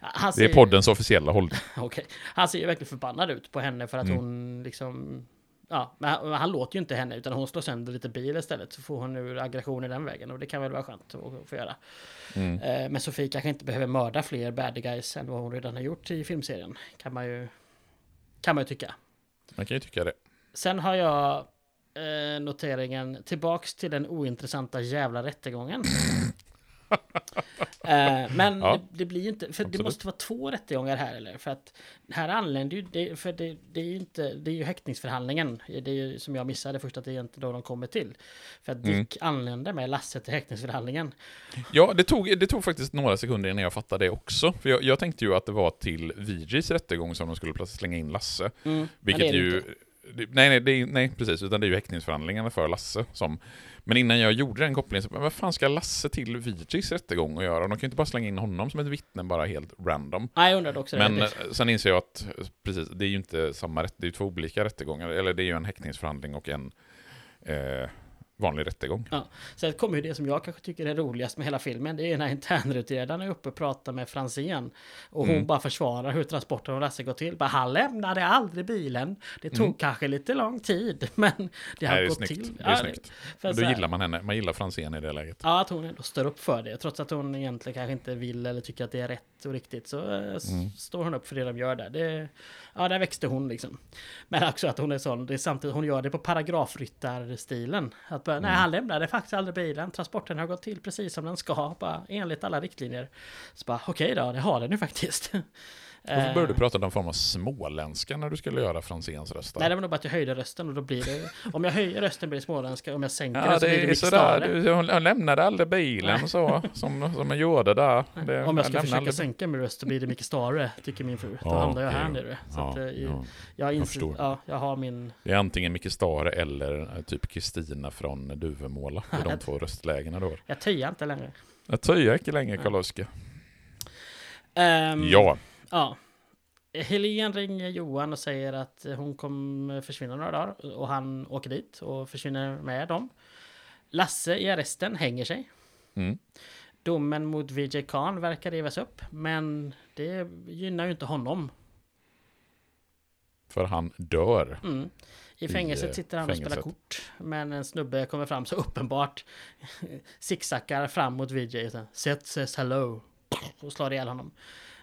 Han Det är ser- poddens officiella hållning. Okej. Han ser ju verkligen förbannad ut på henne för att Mm. hon liksom... Ja, men han, han låter ju inte henne utan hon slår sönder lite bil istället. Så får hon ur aggression i den vägen och det kan väl vara skönt att få göra. Mm. Eh, Men Sofie kanske inte behöver mörda fler bad guys än vad hon redan har gjort i filmserien. Kan man ju, kan man ju tycka. Man kan ju tycka det. Sen har jag eh, noteringen tillbaks till den ointressanta jävla rättegången. Eh, men Ja. det, det blir ju inte, för det Absolut. måste vara två rättegångar här eller? För att här anländer ju, det, för det, det är ju inte, det är ju häktningsförhandlingen. Det är ju som jag missade först att det är inte då de kommer till. För att Mm. Dick anländer med Lasse till häktningsförhandlingen. Ja, det tog, det tog faktiskt några sekunder innan jag fattade det också. För jag, jag tänkte ju att det var till VJs rättegång som de skulle plötsligt slänga in Lasse. Mm. Vilket det det ju... inte. Nej, nej, det nej, precis. Utan det är ju häktningsförhandlingarna för Lasse som... Men innan jag gjorde den kopplingen så, vad fan ska Lasse till VJs rättegång att göra? De kan ju inte bara slänga in honom som ett vittne bara helt random. Nej, jag undrade också Men det. eh, sen inser jag att, eh, precis, det är ju inte samma rätt, det är ju två olika rättegångar. Eller det är ju en häktningsförhandling och en eh, vanlig rättegång. Sen kommer ju det som jag kanske tycker är roligast med hela filmen. Det är när internutredaren är uppe och pratar med Franzén. Och hon Mm. bara försvarar hur transporten av Lasse går till. Bara, han lämnade aldrig bilen. Det tog Mm. kanske lite lång tid, men det har gått snyggt. till. Det är Ja, snyggt. för Då här- gillar man henne, man gillar Franzén i det läget. Ja, att hon ändå står upp för det. Trots att hon egentligen kanske inte vill eller tycker att det är rätt och riktigt. Så eh, Mm. står hon upp för det de gör där. Det, ja, där växte hon liksom. Men också att hon är sån. Det är samtidigt, hon gör det på paragrafryttarstilen. Att bara, nej, Mm. han lämnade faktiskt aldrig bilen. Transporten har gått till precis som den ska. Bara enligt alla riktlinjer. Så bara, okej då, det har den ju faktiskt. Varför Eh, började du prata någon form av småländska när du skulle göra Franzéns röst? Nej, det var nog bara att jag höjde rösten och då blir det... Om jag höjer rösten blir det småländska, om jag sänker Ja, så blir det mycket större. Du, hon, hon lämnade aldrig bilen så, som, som jag gjorde där. Det, Om jag ska försöka aldrig- sänka min röst så blir det mycket större, tycker min fru. Då Ja, hamnar jag här nere. Så Ja, att, eh, ja. jag, inser, förstår. ja, jag har min... Det är antingen Micke Stare eller eh, typ Kristina från Duvemåla. Är de två röstlägena då. Jag töjar inte längre. Jag töjer inte längre Karl-Oskar. Ehm, Ja, ja. Helen ringer Johan och säger att hon kommer försvinna några dagar. Och han åker dit och försvinner med dem. Lasse i arresten hänger sig. mm. Domen mot VJ Khan verkar rivas upp. Men det gynnar ju inte honom. för han dör. Mm. I I, fängelset eh, sitter han och spelar fängelset. kort. Men en snubbe kommer fram så uppenbart zigzaggar fram mot VJ. Set says hello. Och slår ihjäl honom.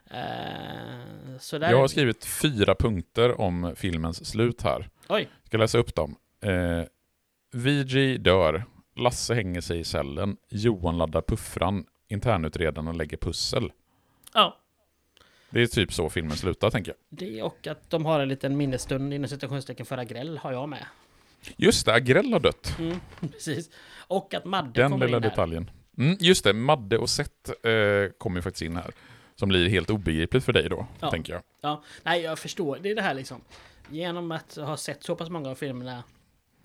Eh, så där... Jag har skrivit fyra punkter om filmens slut här. Oj! Ska läsa upp dem. Eh, VG dör. Lasse hänger sig i cellen. Johan laddar puffran. Internutredarna lägger pussel. Ja. Det är typ så filmen slutar, tänker jag. Det och att de har en liten minnesstund inom citationstecken för Agrell har jag med. Just det, Agrell har dött. Mm, precis. Och att Madde Den kommer lilla in här. detaljen. Mm, just det, Madde och Seth eh, kommer ju faktiskt in här. Som blir helt obegripligt för dig då, Ja. tänker jag. Ja, nej jag förstår. Det är det här liksom. Genom att ha sett så pass många av filmerna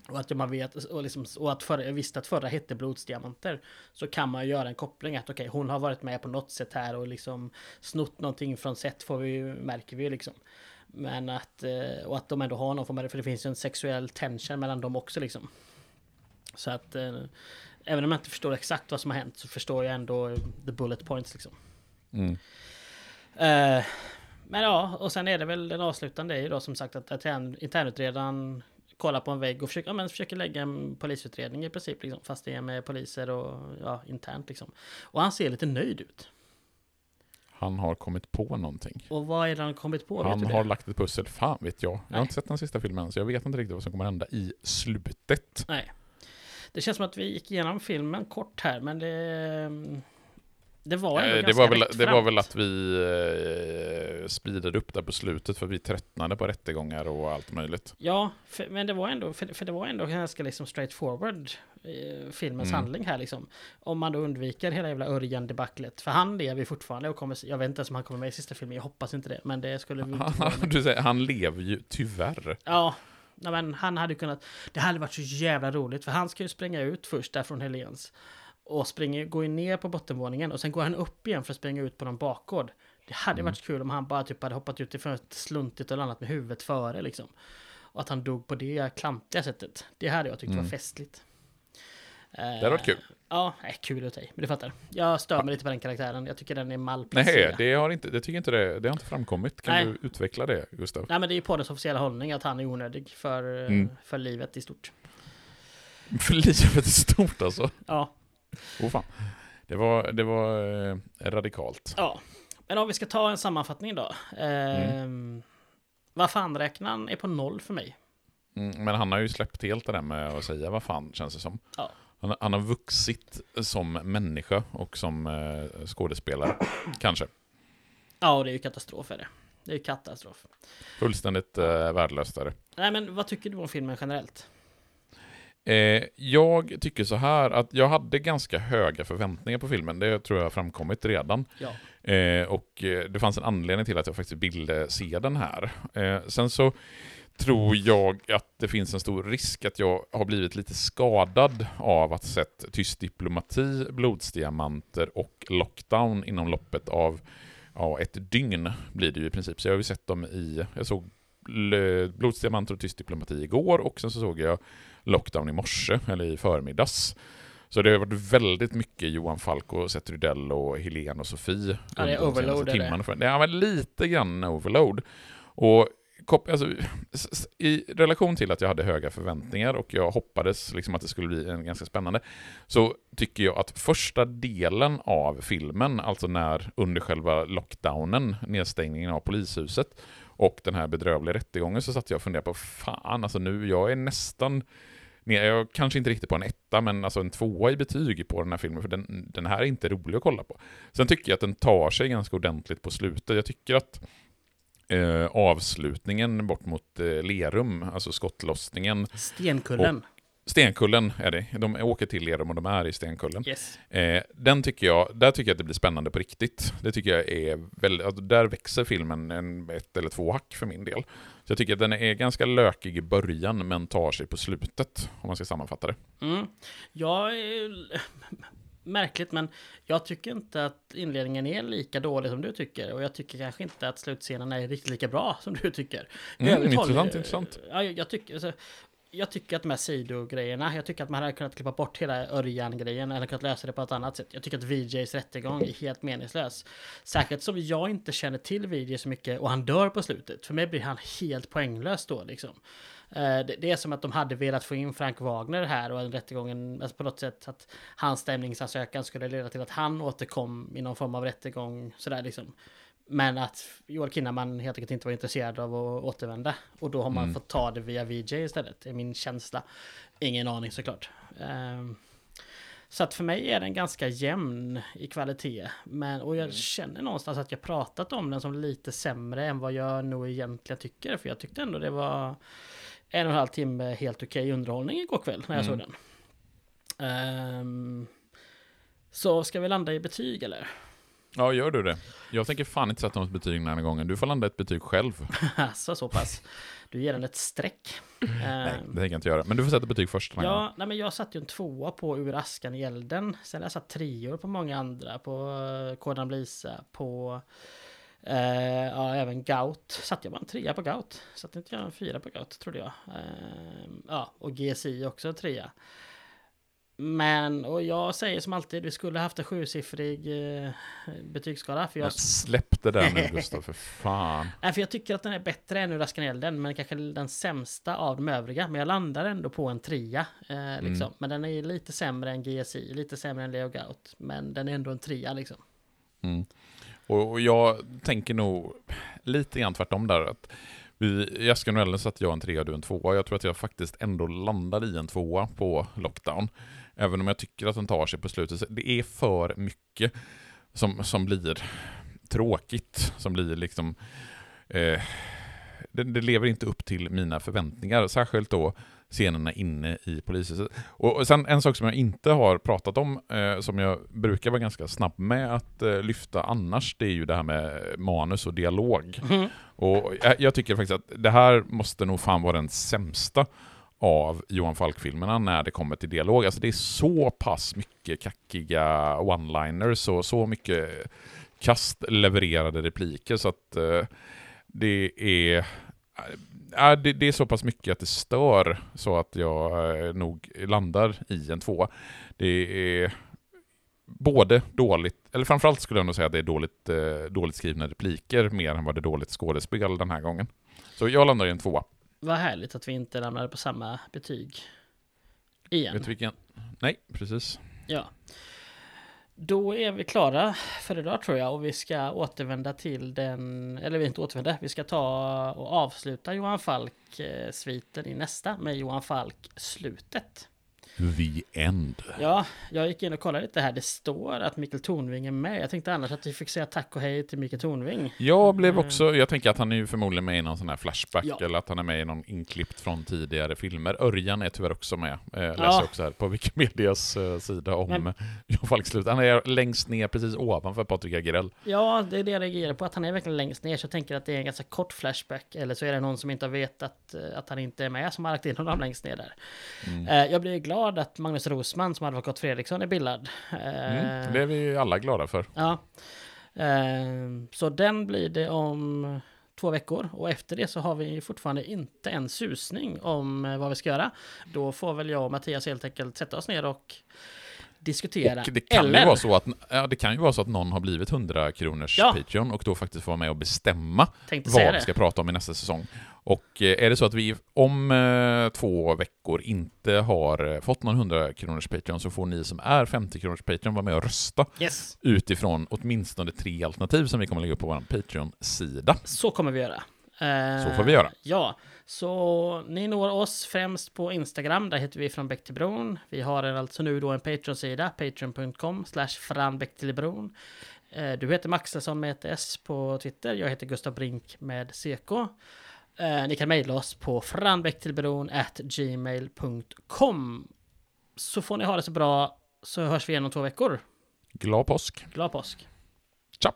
och att man vet och, liksom, och att förra, jag visste att förra hette Blodsdiamanter så kan man göra en koppling att okej, hon har varit med på något sätt här och liksom snott någonting från sätt får vi märker vi liksom. Men att, eh, och att de ändå har någon form av, för det finns ju en sexuell tension mellan dem också liksom. Så att eh, även om jag inte förstår exakt vad som har hänt så förstår jag ändå the bullet points liksom. Mm. Eh, men ja, och sen är det väl den avslutande är ju då som sagt att intern, internutredaren kollar på en vägg och försöker, ja, men försöker lägga en polisutredning i princip. Liksom, fast det är med poliser och ja, internt liksom. Och han ser lite nöjd ut. Han har kommit på någonting. Och vad är det han kommit på? Han har lagt ett pussel. Fan vet jag. Jag Nej. har inte sett den sista filmen, så jag vet inte riktigt vad som kommer hända i slutet. Nej. Det känns som att vi gick igenom filmen kort här, men det... Det var Eh, det, var väl, det var väl att vi eh, speedade upp där på slutet för vi tröttnade på rättegångar och allt möjligt. Ja, för, men det var ändå, för, för det var ändå ganska liksom straightforward eh, filmens Mm. handling här liksom. Om man då undviker hela jävla Örjan-debaclet. För han lever ju fortfarande och kommer, jag vet inte ens om han kommer med i sista filmen, jag hoppas inte det. Men det skulle vi du säger, han lever ju tyvärr. Ja, men han hade kunnat, det hade varit så jävla roligt. För han ska ju springa ut först där från Helens. Och springer, går ju ner på bottenvåningen och sen går han upp igen för att springa ut på någon bakgård. Det hade Mm. varit kul om han bara typ hade hoppat ut ifrån ett sluntigt och landat med huvudet före liksom. Och att han dog på det klantiga sättet. Det hade jag tyckt Mm. var festligt. Det hade varit kul. Ja, nej, kul åt dig. Men du fattar. Jag stör mig lite på den karaktären. Jag tycker den är Nej, malplacerad. det har inte, det tycker inte det, det har inte framkommit. Kan Nej. du utveckla det, Gustav? Nej, men det är ju poddens officiella hållning att han är onödig för, eh, Mm. för livet i stort. För livet är stort alltså. Ja, Oh, fan. Det var, det var eh, radikalt. Ja, men om vi ska ta en sammanfattning då. Eh, Mm. Vad fan räknaren är på noll för mig. Mm, men han har ju släppt helt det där med att säga vad fan, känns det som. Ja. Han, han har vuxit som människa och som eh, skådespelare, kanske. Ja, och det är ju katastrof är det. Det är ju katastrof. Fullständigt eh, värdelöst är det. Nej, men vad tycker du om filmen generellt? Eh, jag tycker så här att jag hade ganska höga förväntningar på filmen. Det tror jag har framkommit redan. Ja. Eh, och eh, det fanns en anledning till att jag faktiskt ville se den här. Eh, sen så tror jag att det finns en stor risk att jag har blivit lite skadad av att sett Tyst diplomati, Blodsdiamanter och Lockdown inom loppet av ja, ett dygn blir det ju i princip. Så jag har ju sett dem i, jag såg Blodsdiamanter och Tyst diplomati igår och sen så såg jag Lockdown i morse, eller i förmiddags. Så det har varit väldigt mycket Johan Falk och Seth Rydell och Helene och Sofie. Ja, det är overload, är det. Ja, men lite grann overload. Och alltså, i relation till att jag hade höga förväntningar och jag hoppades liksom att det skulle bli en ganska spännande, så tycker jag att första delen av filmen, alltså när under själva lockdownen, nedstängningen av polishuset och den här bedrövliga rättegången, så satt jag och funderade på fan, alltså nu, jag är nästan ner- jag kanske inte riktigt på en etta, men alltså en tvåa i betyg på den här filmen, för den, den här är inte rolig att kolla på. Sen tycker jag att den tar sig ganska ordentligt på slutet. Jag tycker att eh, avslutningen bort mot eh, Lerum, alltså skottlossningen, Stenkullen. Stenkullen är det. De åker till Lerum och de är i Stenkullen. Yes. Eh, den tycker jag, där tycker jag att det blir spännande på riktigt. Det tycker jag är väldigt, alltså där växer filmen en, ett eller två hack för min del. Så jag tycker att den är ganska lökig i början men tar sig på slutet, om man ska sammanfatta det. Mm. Jag är... Märkligt, men jag tycker inte att inledningen är lika dålig som du tycker. Och jag tycker kanske inte att slutscenen är riktigt lika bra som du tycker. Mm, övrigt håller- intressant, intressant. Ja, jag, jag tycker... Alltså, jag tycker att de här sidogrejerna, jag tycker att man hade kunnat klippa bort hela Örjan-grejen eller kunnat lösa det på ett annat sätt. Jag tycker att VJs rättegång är helt meningslös. Särskilt som jag inte känner till VJ så mycket och han dör på slutet. För mig blir han helt poänglös då liksom. Eh, det, är som att de hade velat få in Frank Wagner här och rättegången, alltså på något sätt att hans stämningsansökan skulle leda till att han återkom i någon form av rättegång sådär liksom. Men att Joel Kinnaman helt enkelt inte var intresserad av att återvända. Och då har man Mm. fått ta det via VJ istället, är min känsla. Ingen aning såklart. Ehm, så att för mig är den ganska jämn i kvalitet. Men, och jag känner någonstans att jag pratat om den som lite sämre än vad jag nog egentligen tycker. För jag tyckte ändå det var en och en halv timme helt okej underhållning igår kväll när jag Mm. såg den. Ehm, så ska vi landa i betyg eller? Ja, gör du det? Jag tänker fan inte sätta något betyg den här gången. Du får landa ett betyg själv. Alltså så pass. Du ger den ett streck. Nej, Ehm, det tänker jag inte göra. Men du får sätta betyg först den här gången. Ja, nej men jag satte ju en tvåa på Ur askan i elden. Sen har jag satt treor på många andra. På uh, Kodan Blisa, på... eh, ja, även Gout. Satte jag bara en trea på Gout. Satte inte jag en fyra på Gout, trodde jag. Ehm, ja, och GSI också en trea. Men, och jag säger som alltid, vi skulle haft en sjusiffrig uh, betygsskala. För jag Men släpp det där nu Gustav, för fan. Nej, för jag tycker att den är bättre än Ur askan i elden, men kanske den sämsta av de övriga. Men jag landar ändå på en trea. Eh, liksom. Mm. Men den är lite sämre än GSI, lite sämre än Leo Gout. Men den är ändå en trea liksom. Mm. Och, och jag tänker nog lite grann tvärtom där. Att vi, I Asken och Ellen satte jag en trea och du en tvåa. Jag tror att jag faktiskt ändå landade i en tvåa på Lockdown. Även om jag tycker att den tar sig på slutet. Det är för mycket som, som blir tråkigt. Som blir liksom... Eh, det, det lever inte upp till mina förväntningar. Särskilt då scenerna inne i polishuset. Och, och sen en sak som jag inte har pratat om, eh, som jag brukar vara ganska snabb med att eh, lyfta annars, det är ju det här med manus och dialog. Och jag, jag tycker faktiskt att det här måste nog fan vara den sämsta av Johan Falk-filmerna när det kommer till dialog. Alltså det är så pass mycket kackiga one-liners och så mycket kastlevererade repliker så att eh, det är Ja, det, det är så pass mycket att det stör så att jag eh, nog landar i en tvåa. Det är både dåligt, eller framförallt skulle jag nog säga att det är dåligt, eh, dåligt skrivna repliker mer än vad det är dåligt skådespel den här gången. Så jag landar i en tvåa. Vad härligt att vi inte ramlade på samma betyg. Igen. Vet du vilken? Nej, precis. Ja. Då är vi klara för idag tror jag och vi ska återvända till den, eller vi inte återvända, vi ska ta och avsluta Johan Falk-sviten i nästa med Johan Falk-slutet. The End. Ja, jag gick in och kollade lite här. Det står att Mikael Tornving är med. Jag tänkte annars att vi fick säga tack och hej till Mikael Tornving. Jag blev också, jag tänker att han är ju förmodligen med i någon sån här flashback, Ja. eller att han är med i någon inklippt från tidigare filmer. Örjan är tyvärr också med, eh, läser Ja. också här på Wikimedias eh, sida om Men-. Jan Falkslut. Han är längst ner precis ovanför Patrik Agrell. Ja, det är det jag reagerar på. Att han är verkligen längst ner. Så jag tänker att det är en ganska kort flashback. Eller så är det någon som inte har vetat eh, att han inte är med som har lagt in honom längst ner där. Mm. Eh, Jag blir glad att Magnus Rosman som advokat Fredriksson är bildad. Eh, Mm. Det är vi alla glada för. Ja. Eh, Så den blir det om två veckor och efter det så har vi fortfarande inte en susning om eh, vad vi ska göra. Då får väl jag och Mattias helt enkelt sätta oss ner och diskutera. Och det kan, Eller, ju vara så att, ja, det kan ju vara så att någon har blivit 100 kronors Ja. Patreon och då faktiskt får vara med och bestämma vad vi ska prata om i nästa säsong. Och eh, är det så att vi om eh, två veckor inte har eh, fått någon 100 kronors Patreon så får ni som är 50 kronors Patreon vara med och rösta Yes, utifrån åtminstone tre alternativ som vi kommer lägga upp på vår Patreon-sida. så kommer vi göra. Så får vi göra. Ja, så ni når oss främst på Instagram. Där heter vi från Bäck till Bron. Vi har alltså nu då en Patreon-sida, patreon.com slash franbäck till bron. Eh, Du heter Maxelsson med ett S på Twitter. Jag heter Gustav Brink med CK. Eh, Ni kan mejla oss på franbäcktillbron at gmail.com. Så får ni ha det så bra, så hörs vi igen om två veckor. Glad påsk! Glad påsk! Ciao!